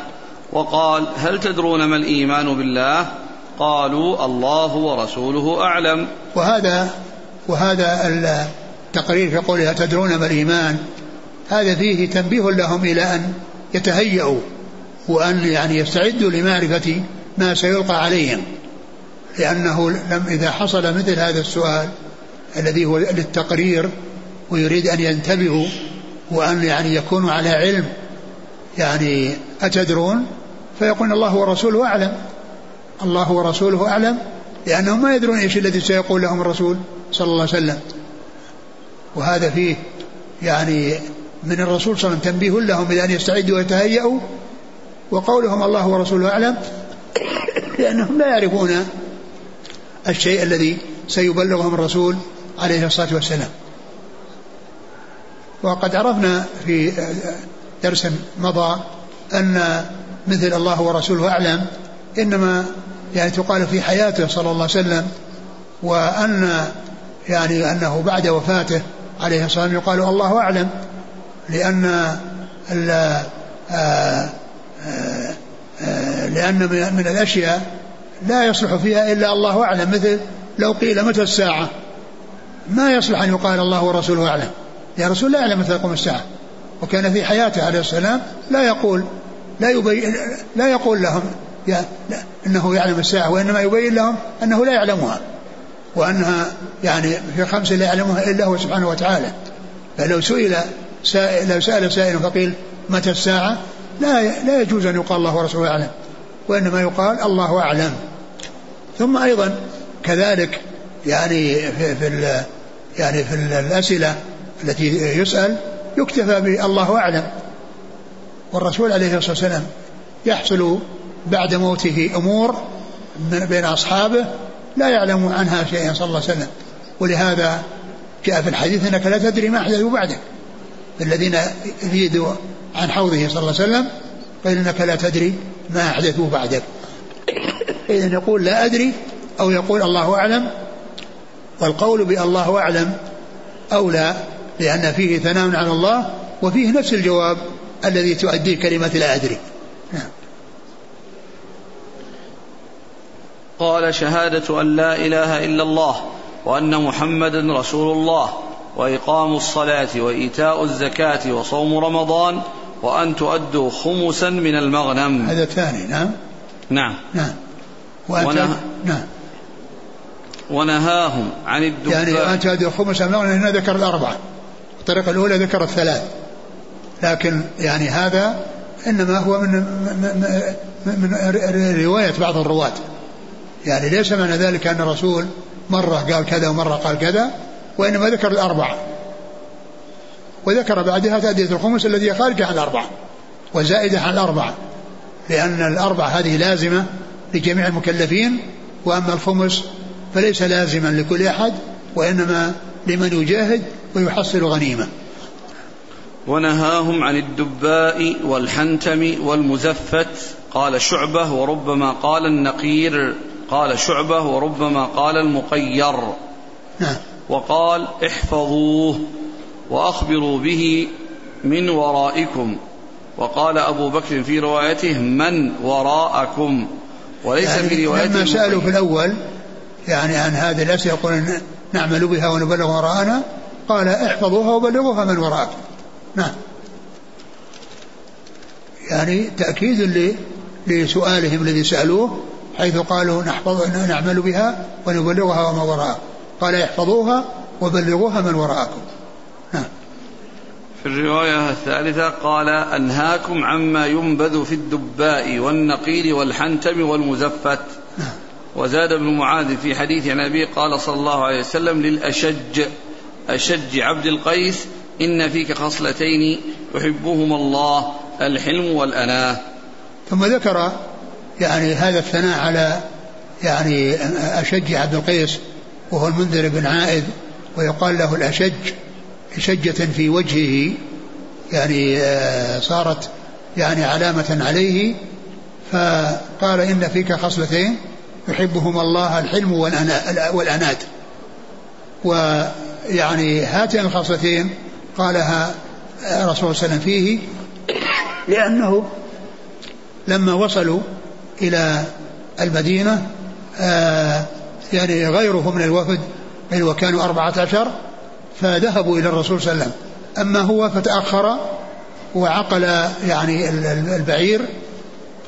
وقال هل تدرون ما الإيمان بالله؟ قالوا الله ورسوله أعلم. وهذا وهذا التقرير في قوله تدرون ما الإيمان؟ هذا فيه تنبيه لهم إلى أن يتهيأوا وأن يعني يستعدوا لمعرفة ما سيلقى عليهم. لأنه لم إذا حصل مثل هذا السؤال الذي هو للتقرير ويريد أن ينتبهوا وأن يعني يكونوا على علم يعني أتدرون فيقول الله ورسوله أعلم. الله ورسوله أعلم لأنهم ما يدرون إيش الذي سيقول لهم الرسول صلى الله عليه وسلم. وهذا فيه يعني من الرسول صلى الله عليه وسلم تنبيه لهم إلى أن يستعدوا ويتهيأوا وقولهم الله ورسوله أعلم لأنهم لا يعرفون الشيء الذي سيبلغهم الرسول عليه الصلاة والسلام. وقد عرفنا في درس مضى أن مثل الله ورسوله أعلم إنما يعني تقال في حياته صلى الله عليه وسلم وأن يعني أنه بعد وفاته عليه الصلاة والسلام يقال الله أعلم لأن آه، آه، آه، لأن من الأشياء لا يصلح فيها إلا الله أعلم مثل لو قيل متى الساعة؟ ما يصلح أن يقال الله ورسوله أعلم. يا رسول لا يعلم متى تقوم الساعة. وكان في حياته عليه السلام لا يقول لا يبين لا يقول لهم يا لا إنه يعلم الساعة وإنما يبين لهم أنه لا يعلمها وأنها يعني في خمس لا يعلمها إلا هو سبحانه وتعالى. فلو سئل سائل لو سأل سائل فقيل متى الساعة؟ لا لا يجوز أن يقال الله ورسوله أعلم وإنما يقال الله أعلم. ثم أيضا كذلك يعني في, في يعني في الأسئلة التي يسأل يكتفى بالله أعلم. والرسول عليه الصلاة والسلام يحصل بعد موته أمور بين أصحابه لا يعلم عنها شيئا صلى الله عليه وسلم. ولهذا جاء في الحديث إنك لا تدري ما احدثوا بعدك. الذين يفيدوا عن حوضه صلى الله عليه وسلم قال إنك لا تدري ما احدثوا بعدك. اذا يقول لا أدري أو يقول الله أعلم والقول بالله أعلم أولى لأن فيه ثناء على الله وفيه نفس الجواب الذي تؤديه كلمة لا أدري. نعم. قال شهادة أن لا إله إلا الله وأن محمدا رسول الله وإقام الصلاة وإيتاء الزكاة وصوم رمضان وأن تؤدوا خمسا من المغنم. هذا الثاني نعم. نعم. نعم. ونه... نعم. ونهاهم عن الدباء. يعني أن تؤدوا خمسا من المغنم هنا ذكر الأربعة. الطريقة الأولى ذكر الثلاث. لكن يعني هذا إنما هو من من, من رواية بعض الرواة. يعني ليس معنى ذلك أن الرسول مرة قال كذا ومرة قال كذا وإنما ذكر الأربعة. وذكر بعدها تأدية الخمس الذي خارج عن الأربعة وزائدة عن الأربعة. لأن الأربعة هذه لازمة لجميع المكلفين وأما الخمس فليس لازما لكل أحد وإنما لمن يجاهد ويحصل غنيمة. ونهاهم عن الدباء والحنتم والمزفت قال شعبة وربما قال النقير قال شعبة وربما قال المقير. نعم. وقال احفظوه وأخبروا به من ورائكم. وقال أبو بكر في روايته من وراءكم. وليس يعني في روايته لما سألوا في الأول يعني عن هذه الأسئلة يقول نعمل بها ونبلغ وراءنا قال احفظوها وبلغوها من وراءكم نعم. يعني تأكيد لسؤالهم الذي سألوه حيث قالوا نحفظ نعمل بها ونبلغها وما وراءها قال احفظوها وبلغوها من وراءكم. في الرواية الثالثة قال أنهاكم عما ينبذ في الدباء والنقيل والحنتم والمزفت. وزاد ابن معاذ في حديث عن أبي قال صلى الله عليه وسلم للأشج أشج عبد القيس إن فيك خصلتين يحبهما الله الحلم والأناة ثم ذكر يعني هذا الثناء على يعني أشج عبد القيس وهو المنذر بن عائذ ويقال له الأشج شجة في وجهه يعني آه، صارت يعني علامة عليه فقال إن فيك خصلتين يحبهما الله الحلم والأناد. ويعني هاتين الخصلتين قالها الرسول صلى الله عليه وسلم فيه لأنه لما وصلوا إلى المدينة آه يعني غيره من الوفد وكانوا أربعة عشر فذهبوا إلى الرسول صلى الله عليه وسلم. أما هو فتأخر وعقل يعني البعير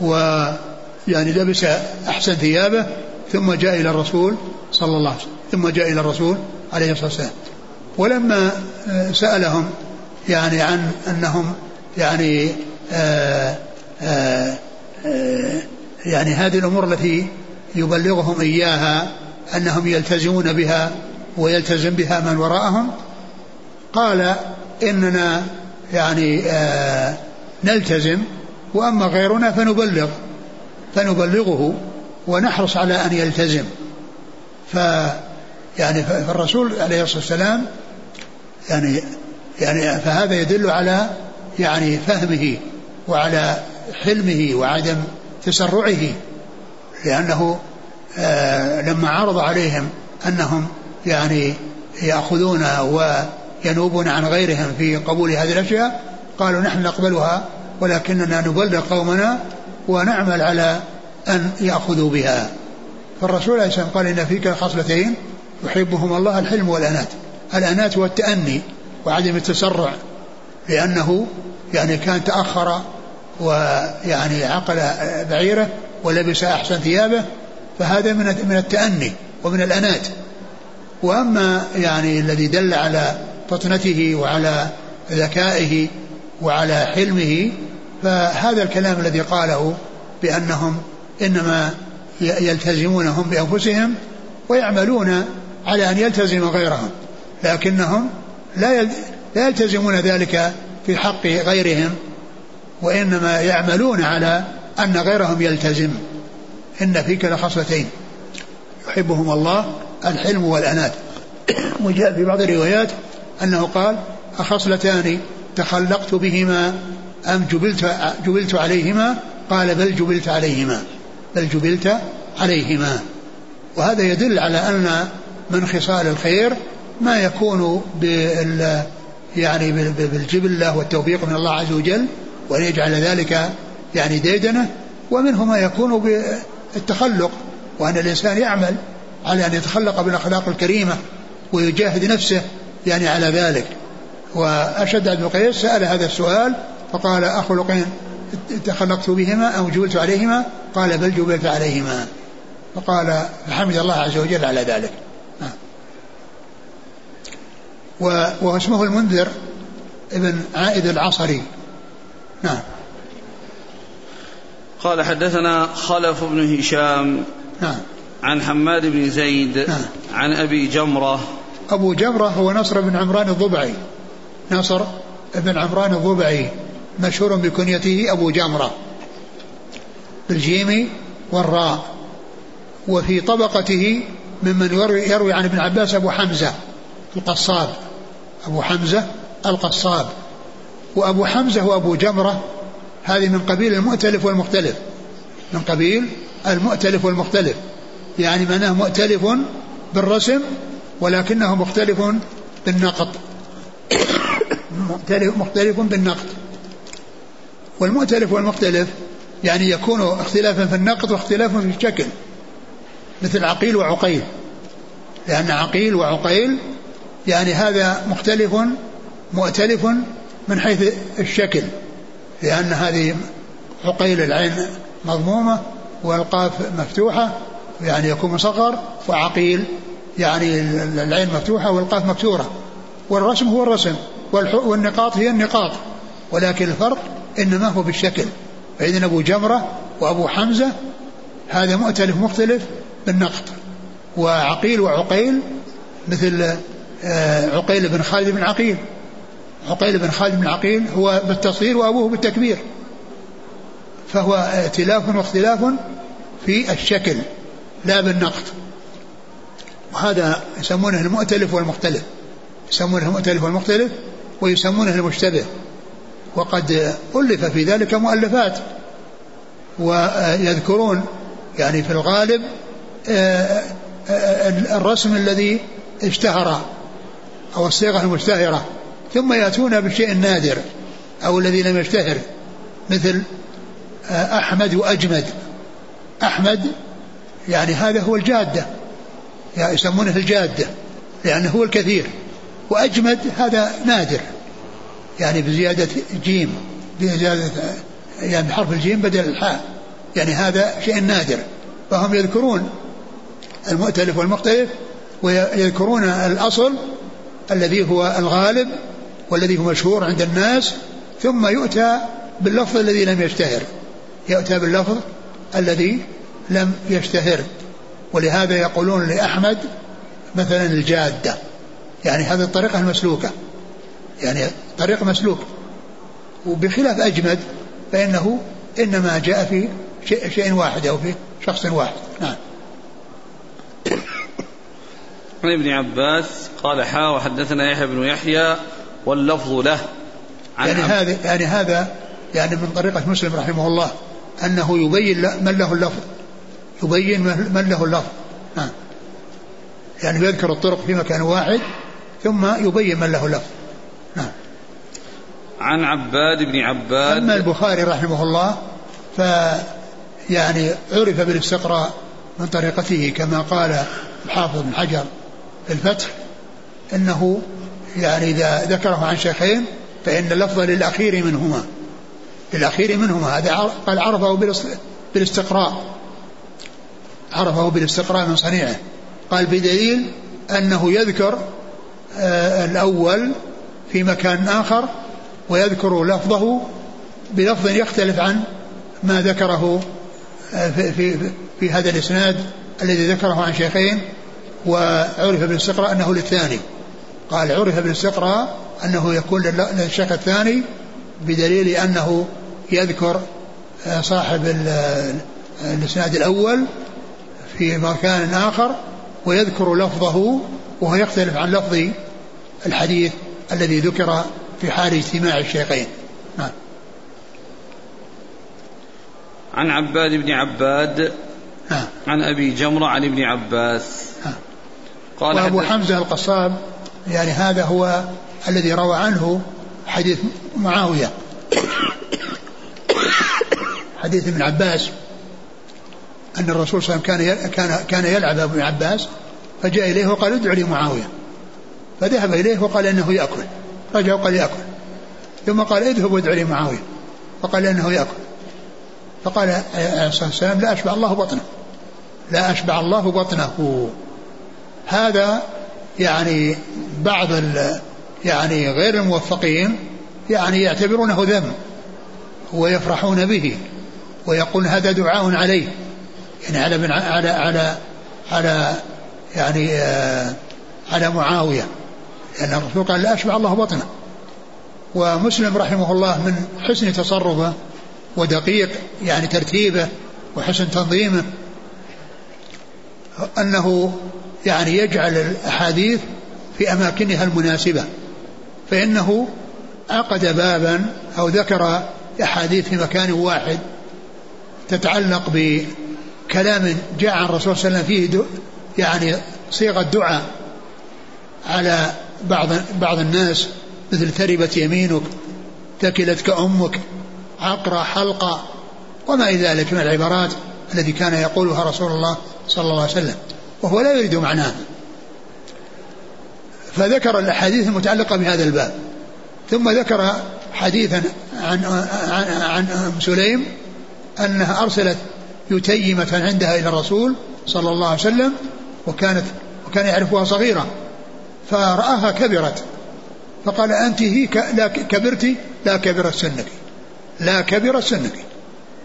ويعني لبس أحسن ثيابه ثم جاء إلى الرسول صلى الله عليه وسلم ثم جاء إلى الرسول عليه الصلاة والسلام. ولما آه، سألهم يعني عن أنهم يعني آآ آه، آآ آآ يعني هذه الأمور التي يبلغهم إياها أنهم يلتزمون بها ويلتزم بها من وراءهم. قال إننا يعني آه نلتزم وأما غيرنا فنبلغ فنبلغه ونحرص على أن يلتزم. ف يعني فالرسول عليه الصلاة والسلام يعني يعني فهذا يدل على يعني فهمه وعلى حلمه وعدم تسرعه لأنه آه لما عرض عليهم أنهم يعني يأخذون وينوبون عن غيرهم في قبول هذه الأشياء قالوا نحن نقبلها ولكننا نبلغ قومنا ونعمل على أن يأخذوا بها. فالرسول عليه الصلاة والسلام قال إن فيك خصلتين يحبهم الله الحلم والأنات. الأنات والتأني وعدم التسرع لأنه يعني كان تأخر ويعني عقل بعيره ولبس أحسن ثيابه فهذا من من التأني ومن الأنات. وأما يعني الذي دل على فطنته وعلى ذكائه وعلى حلمه فهذا الكلام الذي قاله بأنهم إنما يلتزمون هم بأنفسهم ويعملون على أن يلتزم غيرهم لكنهم لا لا يلتزمون ذلك في حق غيرهم وإنما يعملون على أن غيرهم يلتزم. إن فيك لخصلتين يحبهم الله الحلم والأنات وجاء في بعض الروايات أنه قال أخصلتان تخلقت بهما أم جبلت, جبلت عليهما؟ قال بل جبلت عليهما. بل جبلت عليهما. وهذا يدل على أن من خصال الخير ما يكون بال يعني بالجبلة والتوفيق من الله عز وجل وأن يجعل ذلك يعني ديدنة. ومنه ما يكون بالتخلق وأن الإنسان يعمل على أن يتخلق بالأخلاق الكريمة ويجاهد نفسه يعني على ذلك. وأشد بن قيس سأل هذا السؤال فقال أخلقين تخلقت بهما أو جبلت عليهما؟ قال بل جبلت عليهما. فقال فحمد الله عز وجل على ذلك. وهو اسمه المنذر ابن عائد العصري. نعم. قال حدثنا خلف بن هشام. نعم. عن حماد بن زيد نعم. عن أبي جمرة. أبو جمرة هو نصر بن عمران الضبعي. نصر بن عمران الضبعي مشهور بكنيته أبو جمرة. بالجيم والراء. وفي طبقته ممن يروي, يروي عن ابن عباس أبو حمزة القصاب. أبو حمزة القصاب. وأبو حمزة وأبو جمرة هذه من قبيل المؤتلف والمختلف. من قبيل المؤتلف والمختلف. يعني معناه مؤتلف بالرسم ولكنه مختلف بالنقط. مختلف, مختلف بالنقط. والمؤتلف والمختلف يعني يكون اختلافا في النقط واختلافا في الشكل مثل عقيل وعقيل. لأن عقيل وعقيل يعني هذا مختلف مؤتلف من حيث الشكل لأن هذه عقيل العين مضمومة والقاف مفتوحة يعني يكون مصغر وعقيل يعني العين مفتوحة والقاف مكسورة والرسم هو الرسم والنقاط هي النقاط. ولكن الفرق إنما هو بالشكل. فإذن أبو جمرة وأبو حمزة هذا مؤتلف مختلف بالنقط. وعقيل وعقيل مثل آه، عقيل بن خالد بن عقيل. عقيل بن خالد بن عقيل هو بالتصغير وأبوه بالتكبير. فهو ائتلاف واختلاف في الشكل. لا بالنقط وهذا يسمونه المؤتلف والمختلف. يسمونه المؤتلف والمختلف ويسمونه المشتبه. وقد ألف في ذلك مؤلفات. ويذكرون يعني في الغالب آه، آه، الرسم الذي اشتهر أو الصيغة المشتهرة. ثم يأتون بالشيء النادر أو الذي لم يشتهر مثل آه، أحمد وأجمد. أحمد يعني هذا هو الجادة. يعني يسمونه الجادة لأنه هو الكثير. وأجمد هذا نادر. يعني بزيادة جيم بزيادة يعني بحرف الجيم بدل الحاء. يعني هذا شيء نادر. فهم يذكرون المؤتلف والمختلف ويذكرون الأصل الذي هو الغالب والذي هو مشهور عند الناس ثم يؤتى باللفظ الذي لم يشتهر. يؤتى باللفظ الذي لم يشتهر. ولهذا يقولون لأحمد مثلا الجادة. يعني هذه الطريقة المسلوكة يعني طريق مسلوك. وبخلاف أجمد فإنه إنما جاء في شيء, شيء واحد أو في شخص واحد. نعم. عن ابن عباس قال حا وحدثنا يحيى بن يحيى واللفظ له. عن يعني هذا يعني هذا يعني من طريقة مسلم رحمه الله أنه يبين من له اللفظ. يبين من له اللفظ. يعني يذكر الطرق في مكان واحد ثم يبين من له اللفظ. نعم عن عباد بن عباد أما البخاري رحمه الله ف يعني عرف بالاستقراء من طريقته كما قال الحافظ بن حجر في الفتح إنه يعني إذا ذكره عن شيخين فإن اللفظ للأخير منهما. للأخير منهما هذا قال عرفه بالاستقراء. عرفه بالاستقراء من صنيعه. قال بدليل أنه يذكر آه الأول في مكان آخر ويذكر لفظه بلفظ يختلف عن ما ذكره آه، في, في, في هذا الإسناد الذي ذكره عن شيخين وعرف بالاستقراء أنه للثاني. قال عرف بالاستقراء أنه يكون للشيخ الثاني بدليل أنه يذكر آه، صاحب الإسناد الأول في مكان آخر ويذكر لفظه وهو يختلف عن لفظ الحديث الذي ذكر في حال اجتماع الشيخين. نعم. عن عباد بن عباد نعم عن أبي جمرة عن ابن عباس. نعم قال وأبو حمزة القصاب يعني هذا هو الذي روى عنه حديث معاوية. حديث ابن عباس. أن الرسول صلى الله عليه وسلم كان كان كان يلعب ابن عباس فجاء إليه وقال ادعو لي معاويه فذهب إليه وقال إنه يأكل. رجع وقال يأكل. ثم قال اذهب وادعو لي معاويه فقال إنه يأكل. فقال عليه الصلاه والسلام لا أشبع الله بطنه. لا أشبع الله بطنه. هذا يعني بعض يعني غير الموفقين يعني يعتبرونه ذم ويفرحون به ويقول هذا دعاء عليه. يعني على على على على يعني آه على معاوية. لأن الرسول قال لا أشبع الله بطنه. ومسلم رحمه الله من حسن تصرفه ودقيق يعني ترتيبه وحسن تنظيمه أنه يعني يجعل الأحاديث في أماكنها المناسبة. فإنه عقد بابا أو ذكر أحاديث في مكان واحد تتعلق بكلام جاء عن الرسول صلى الله عليه وسلم فيه يعني صيغة دعاء على بعض بعض الناس مثل تربت يمينك ثكلتك أمك عقرة حلقة وما إلى ذلك من العبارات التي كان يقولها رسول الله صلى الله عليه وسلم وهو لا يريد معناها فذكر الأحاديث المتعلقة بهذا الباب. ثم ذكر حديثا عن عن عن ام سليم أنها أرسلت يتيمة عندها إلى الرسول صلى الله عليه وسلم وكانت وكان يعرفها صغيرة فرآها كبرت فقال أنت هي لا كبرت لا كبرت سنك لا كبرت سنك.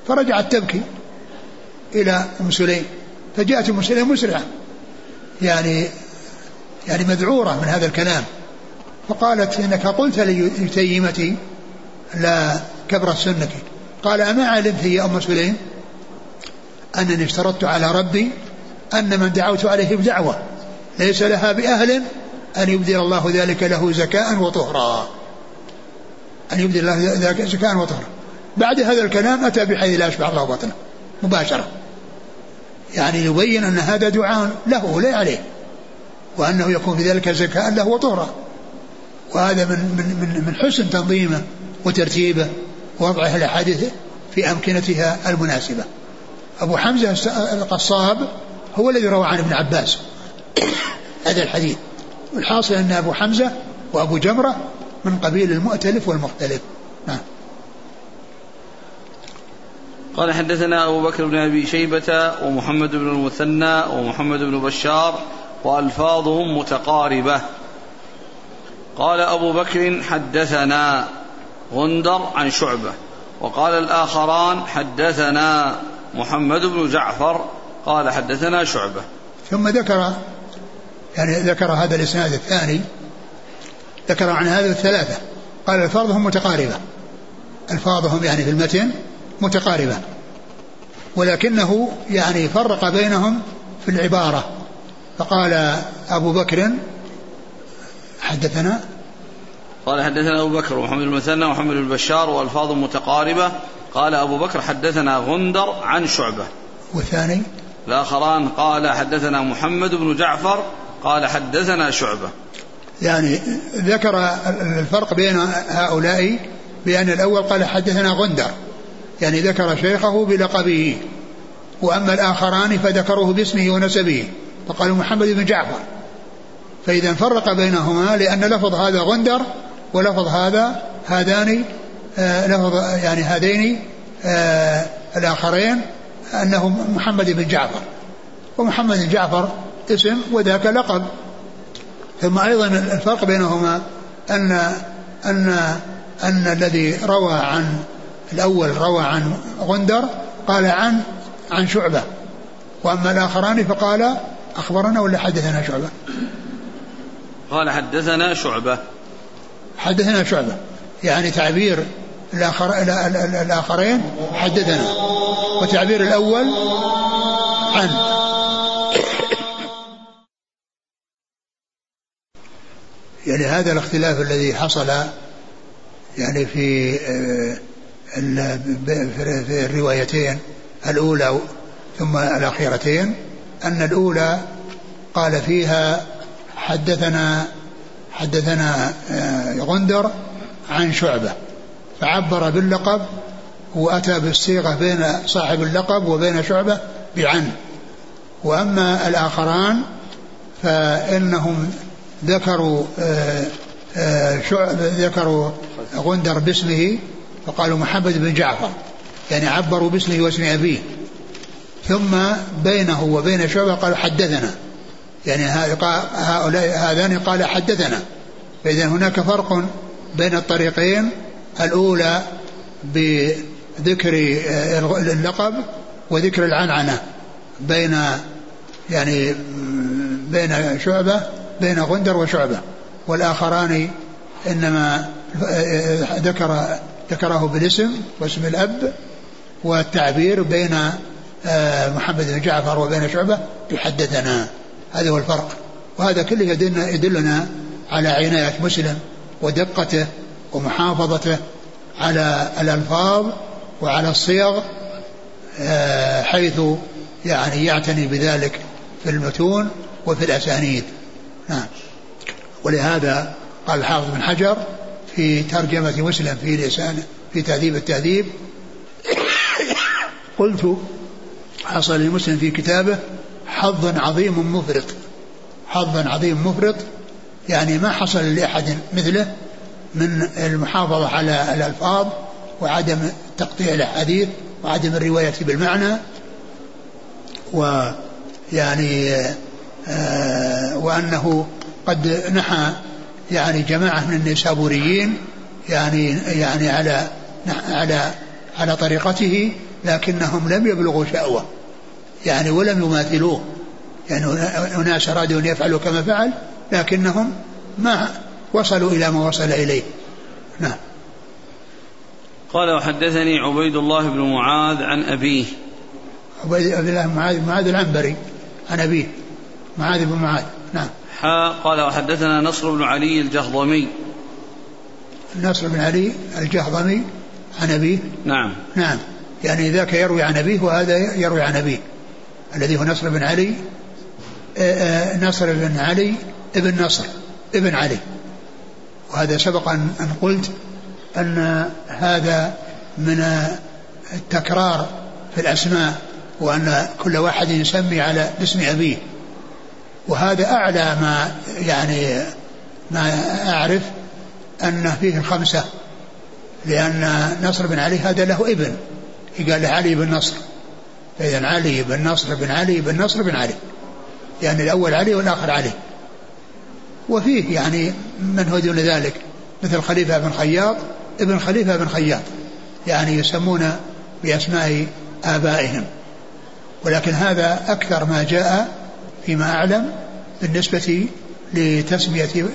فرجعت تبكي إلى أم سليم فجاءت أم سليم مسرعة يعني يعني مذعورة من هذا الكلام فقالت إنك قلت لتيمتي لا كبرت سنك. قال أما علمت يا أم سليم؟ أنني اشترطت على ربي أن من دعوت عليه بدعوة ليس لها بأهل أن يبدل الله ذلك له زكاء وطهرا. أن يبدل الله ذلك زكاء وطهرا. بعد هذا الكلام أتى بحيث لا يشبع الله بطنه مباشرة. يعني يبين أن هذا دعاء له لا عليه وأنه يكون في ذلك زكاء له وطهرا. وهذا من من من من حسن تنظيمه وترتيبه ووضعه الأحاديث في أمكنتها المناسبة. أبو حمزة القصاب هو الذي روى عن ابن عباس هذا الحديث. والحاصل أن أبو حمزة وأبو جمرة من قبيل المؤتلف والمختلف. نعم. قال حدثنا أبو بكر بن أبي شيبة ومحمد بن المثنى ومحمد بن بشار وألفاظهم متقاربة. قال أبو بكر حدثنا غندر عن شعبة وقال الآخران حدثنا محمد بن جعفر قال حدثنا شعبة. ثم ذكر يعني ذكر هذا الإسناد الثاني ذكر عن هذا الثلاثة. قال ألفاظهم متقاربة. ألفاظهم يعني في المتن متقاربة. ولكنه يعني فرق بينهم في العبارة. فقال أبو بكر حدثنا؟ قال حدثنا أبو بكر ومحمد المثنى ومحمد البشار وألفاظ متقاربة. قال أبو بكر حدثنا غندر عن شعبة. والثاني الآخران قال حدثنا محمد بن جعفر قال حدثنا شعبة. يعني ذكر الفرق بين هؤلاء بأن الأول قال حدثنا غندر. يعني ذكر شيخه بلقبه. وأما الآخران فذكروه باسمه ونسبه. فقالوا محمد بن جعفر. فإذا فرق بينهما لأن لفظ هذا غندر ولفظ هذا هذان آه لفظ يعني هذين آه الآخرين أنه محمد بن جعفر. ومحمد بن جعفر اسم وذاك لقب. ثم أيضا الفرق بينهما أن أن أن الذي روى عن الأول روى عن غندر قال عن عن شعبة. وأما الآخران فقال أخبرنا ولا حدثنا شعبة. قال حدثنا شعبة. حدثنا شعبة. يعني تعبير الآخر الآخرين حدثنا وتعبير الأول عن. يعني هذا الاختلاف الذي حصل يعني في آه، في الروايتين الأولى ثم الأخيرتين أن الأولى قال فيها حدثنا حدثنا آه، غندر عن شعبة. فعبر باللقب وأتى بالصيغة بين صاحب اللقب وبين شعبة بعن وأما الآخران فإنهم ذكروا آه، آه، شعب ذكروا غندر باسمه فقالوا محمد بن جعفر يعني عبروا باسمه واسم أبيه. ثم بينه وبين شعبة قالوا حدثنا يعني هؤلاء هذان قال حدثنا. فإذا هناك فرق بين الطريقين الأولى بذكر آه، اللقب وذكر العنعنة بين يعني بين شعبة بين غندر وشعبة. والآخران إنما آه، ذكر ذكره بالاسم واسم الأب والتعبير بين آه، محمد بن جعفر وبين شعبة يحدثنا. هذا هو الفرق. وهذا كله يدلنا, يدلنا على عناية مسلم ودقته ومحافظته على الألفاظ وعلى الصيغ آه، حيث يعني يعتني بذلك في المتون وفي الأسانيد. نعم. ولهذا قال الحافظ بن حجر في ترجمة مسلم في لسان في تهذيب التهذيب قلت حصل لمسلم في كتابه حظ عظيم مفرط. حظ عظيم مفرط يعني ما حصل لأحد مثله من المحافظة على الألفاظ وعدم تقطيع الأحاديث وعدم الرواية بالمعنى ويعني آه وأنه قد نحى يعني جماعة من النسابوريين يعني يعني على على على طريقته لكنهم لم يبلغوا شأوة يعني ولم يماثلوه يعني أناس أرادوا أن يفعلوا كما فعل لكنهم ما وصلوا إلى ما وصل إليه. نعم. قال وحدثني عبيد الله بن معاذ عن أبيه. عبيد الله بن معاذ معاذ العنبري. عن أبيه. معاذ بن معاذ. نعم. حا قال وحدثنا نصر بن علي الجهضمي. نصر بن علي الجهضمي عن أبيه. نعم. نعم. يعني ذاك يروي عن أبيه وهذا يروي عن أبيه. الذي هو نصر بن علي آه، آه، نصر بن علي ابن نصر. ابن علي. وهذا سبق أن قلت أن هذا من التكرار في الأسماء وأن كل واحد يسمي على اسم أبيه. وهذا أعلى ما يعني ما أعرف أن فيه الخمسة لأن نصر بن علي هذا له ابن. قال له علي بن نصر. فإذا علي بن نصر بن علي بن نصر بن علي. يعني الأول علي والآخر علي. وفيه يعني من هو دون ذلك مثل خليفة بن خياط ابن خليفة بن خياط يعني يسمون بأسماء آبائهم. ولكن هذا أكثر ما جاء فيما أعلم بالنسبة لتسمية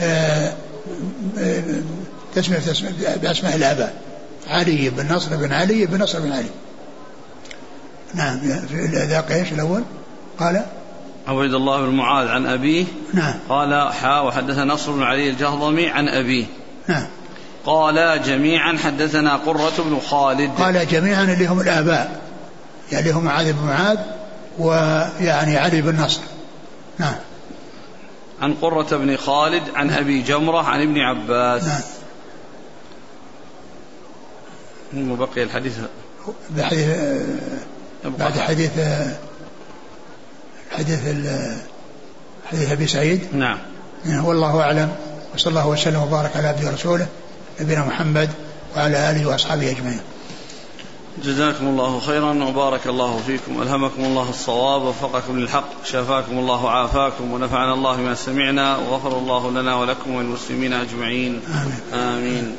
آه، آه، تسمية بأسماء الآباء. علي بن نصر بن علي بن نصر بن علي. نعم ذاك إيش الأول؟ قال عبيد الله بن معاذ عن أبيه. نعم. قال حا وحدث نصر بن علي الجهضمي عن أبيه. نعم. قال جميعا حدثنا قرة بن خالد. قال جميعا اللي هم الآباء. يعني هم معاذ بن معاذ ويعني علي بن نصر. نعم. عن قرة بن خالد عن أبي جمرة عن ابن عباس. نعم. وبقي الحديث. بعد حديث حديث حديث أبي سعيد نعم والله أعلم وصلى الله وسلم وبارك على عبده ورسوله نبينا محمد وعلى آله وأصحابه أجمعين. جزاكم الله خيرا وبارك الله فيكم ألهمكم الله الصواب ووفقكم للحق شافاكم الله وعافاكم ونفعنا الله بما سمعنا وغفر الله لنا ولكم وللمسلمين أجمعين آمين. آمين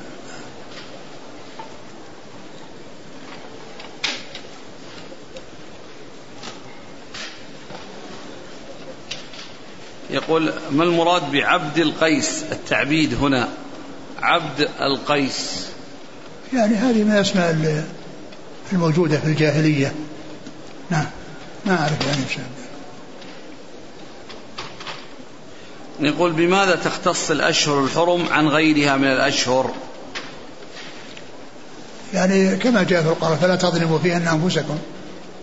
يقول ما المراد بعبد القيس التعبيد هنا عبد القيس يعني هذه من الاسماء ال- الموجودة في الجاهلية. نعم ما أعرف يعني شيء. يقول بماذا تختص الأشهر الحرم عن غيرها من الأشهر يعني كما جاء في القرآن فلا تظلموا فيهن أنفسكم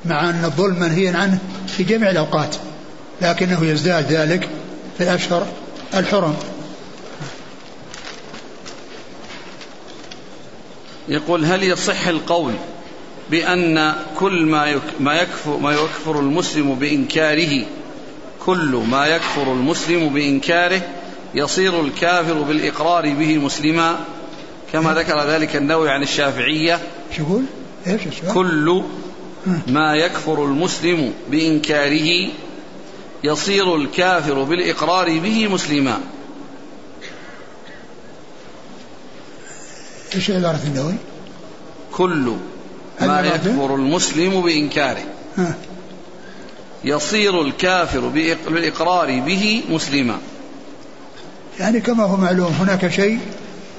مع أن الظلم منهي عنه في جميع الأوقات لكنه يزداد ذلك في الأشهر الحرم يقول هل يصح القول بأن كل ما ما يكفر ما يكفر المسلم بإنكاره كل ما يكفر المسلم بإنكاره يصير الكافر بالإقرار به مسلما كما ذكر ذلك النووي عن الشافعية شو يقول؟ السؤال؟ كل ما يكفر المسلم بإنكاره يصير الكافر بالإقرار به مسلما إيش عبارة النووي؟ كل ما؟ يكفر المسلم بإنكاره ها. يصير الكافر بالإقرار به مسلما يعني كما هو معلوم هناك شيء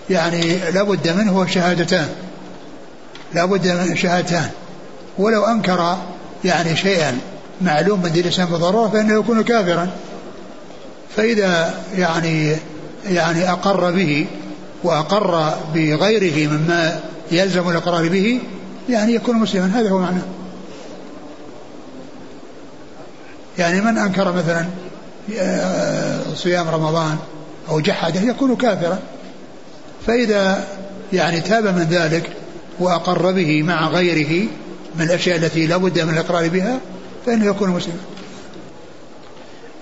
يعني لا بد منه هو شهادتان لا بد من شهادتان ولو أنكر يعني شيئا معلوم من دين الإسلام بالضرورة فإنه يكون كافرا. فإذا يعني يعني أقر به وأقر بغيره مما يلزم الإقرار به يعني يكون مسلما. هذا هو معناه يعني من أنكر مثلا آه، صيام رمضان أو جحده يكون كافرا. فإذا يعني تاب من ذلك وأقر به مع غيره من الأشياء التي لا بد من الإقرار بها فإنه يكون مسلما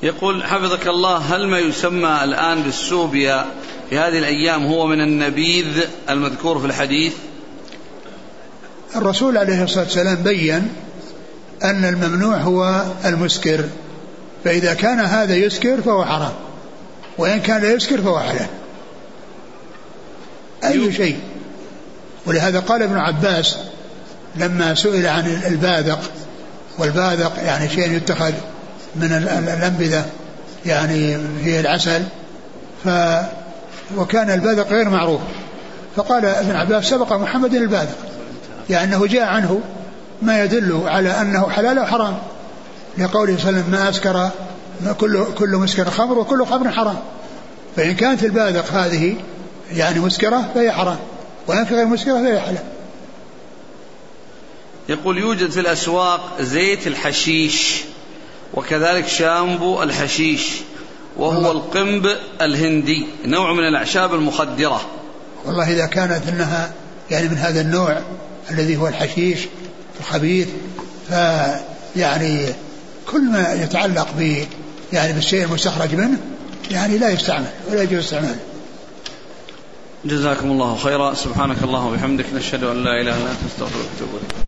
يقول حفظك الله هل ما يسمى الآن بالسوبيا في هذه الأيام هو من النبيذ المذكور في الحديث؟ الرسول عليه الصلاة والسلام بين أن الممنوع هو المسكر. فإذا كان هذا يسكر فهو حرام وإن كان لا يسكر فهو حلال. أي شيء. ولهذا قال ابن عباس لما سئل عن الباذق والباذق يعني شيء يتخذ من ال- ال- الأنبذة يعني فيه العسل. ف وكان الباذق غير معروف. فقال ابن عباس سبق محمد الباذق يعني أنه جاء عنه ما يدل على أنه حلال أو حرام. لقوله صلى الله عليه وسلم ما أسكر كل كل مسكر خمر وكل خمر حرام. فإن كانت الباذق هذه يعني مسكرة فهي حرام. وإن في غير مسكرة فهي حلال. يقول يوجد في الأسواق زيت الحشيش وكذلك شامبو الحشيش وهو. القنب الهندي نوع من الأعشاب المخدرة. والله إذا كانت أنها يعني من هذا النوع الذي هو الحشيش الخبيث فيعني كل ما يتعلق ب يعني بالشيء المستخرج منه يعني لا يستعمل ولا يجوز استعماله. جزاكم الله خيرا. سبحانك اللهم وبحمدك نشهد أن لا إله إلا أنت نستغفرك ونتوب إليك.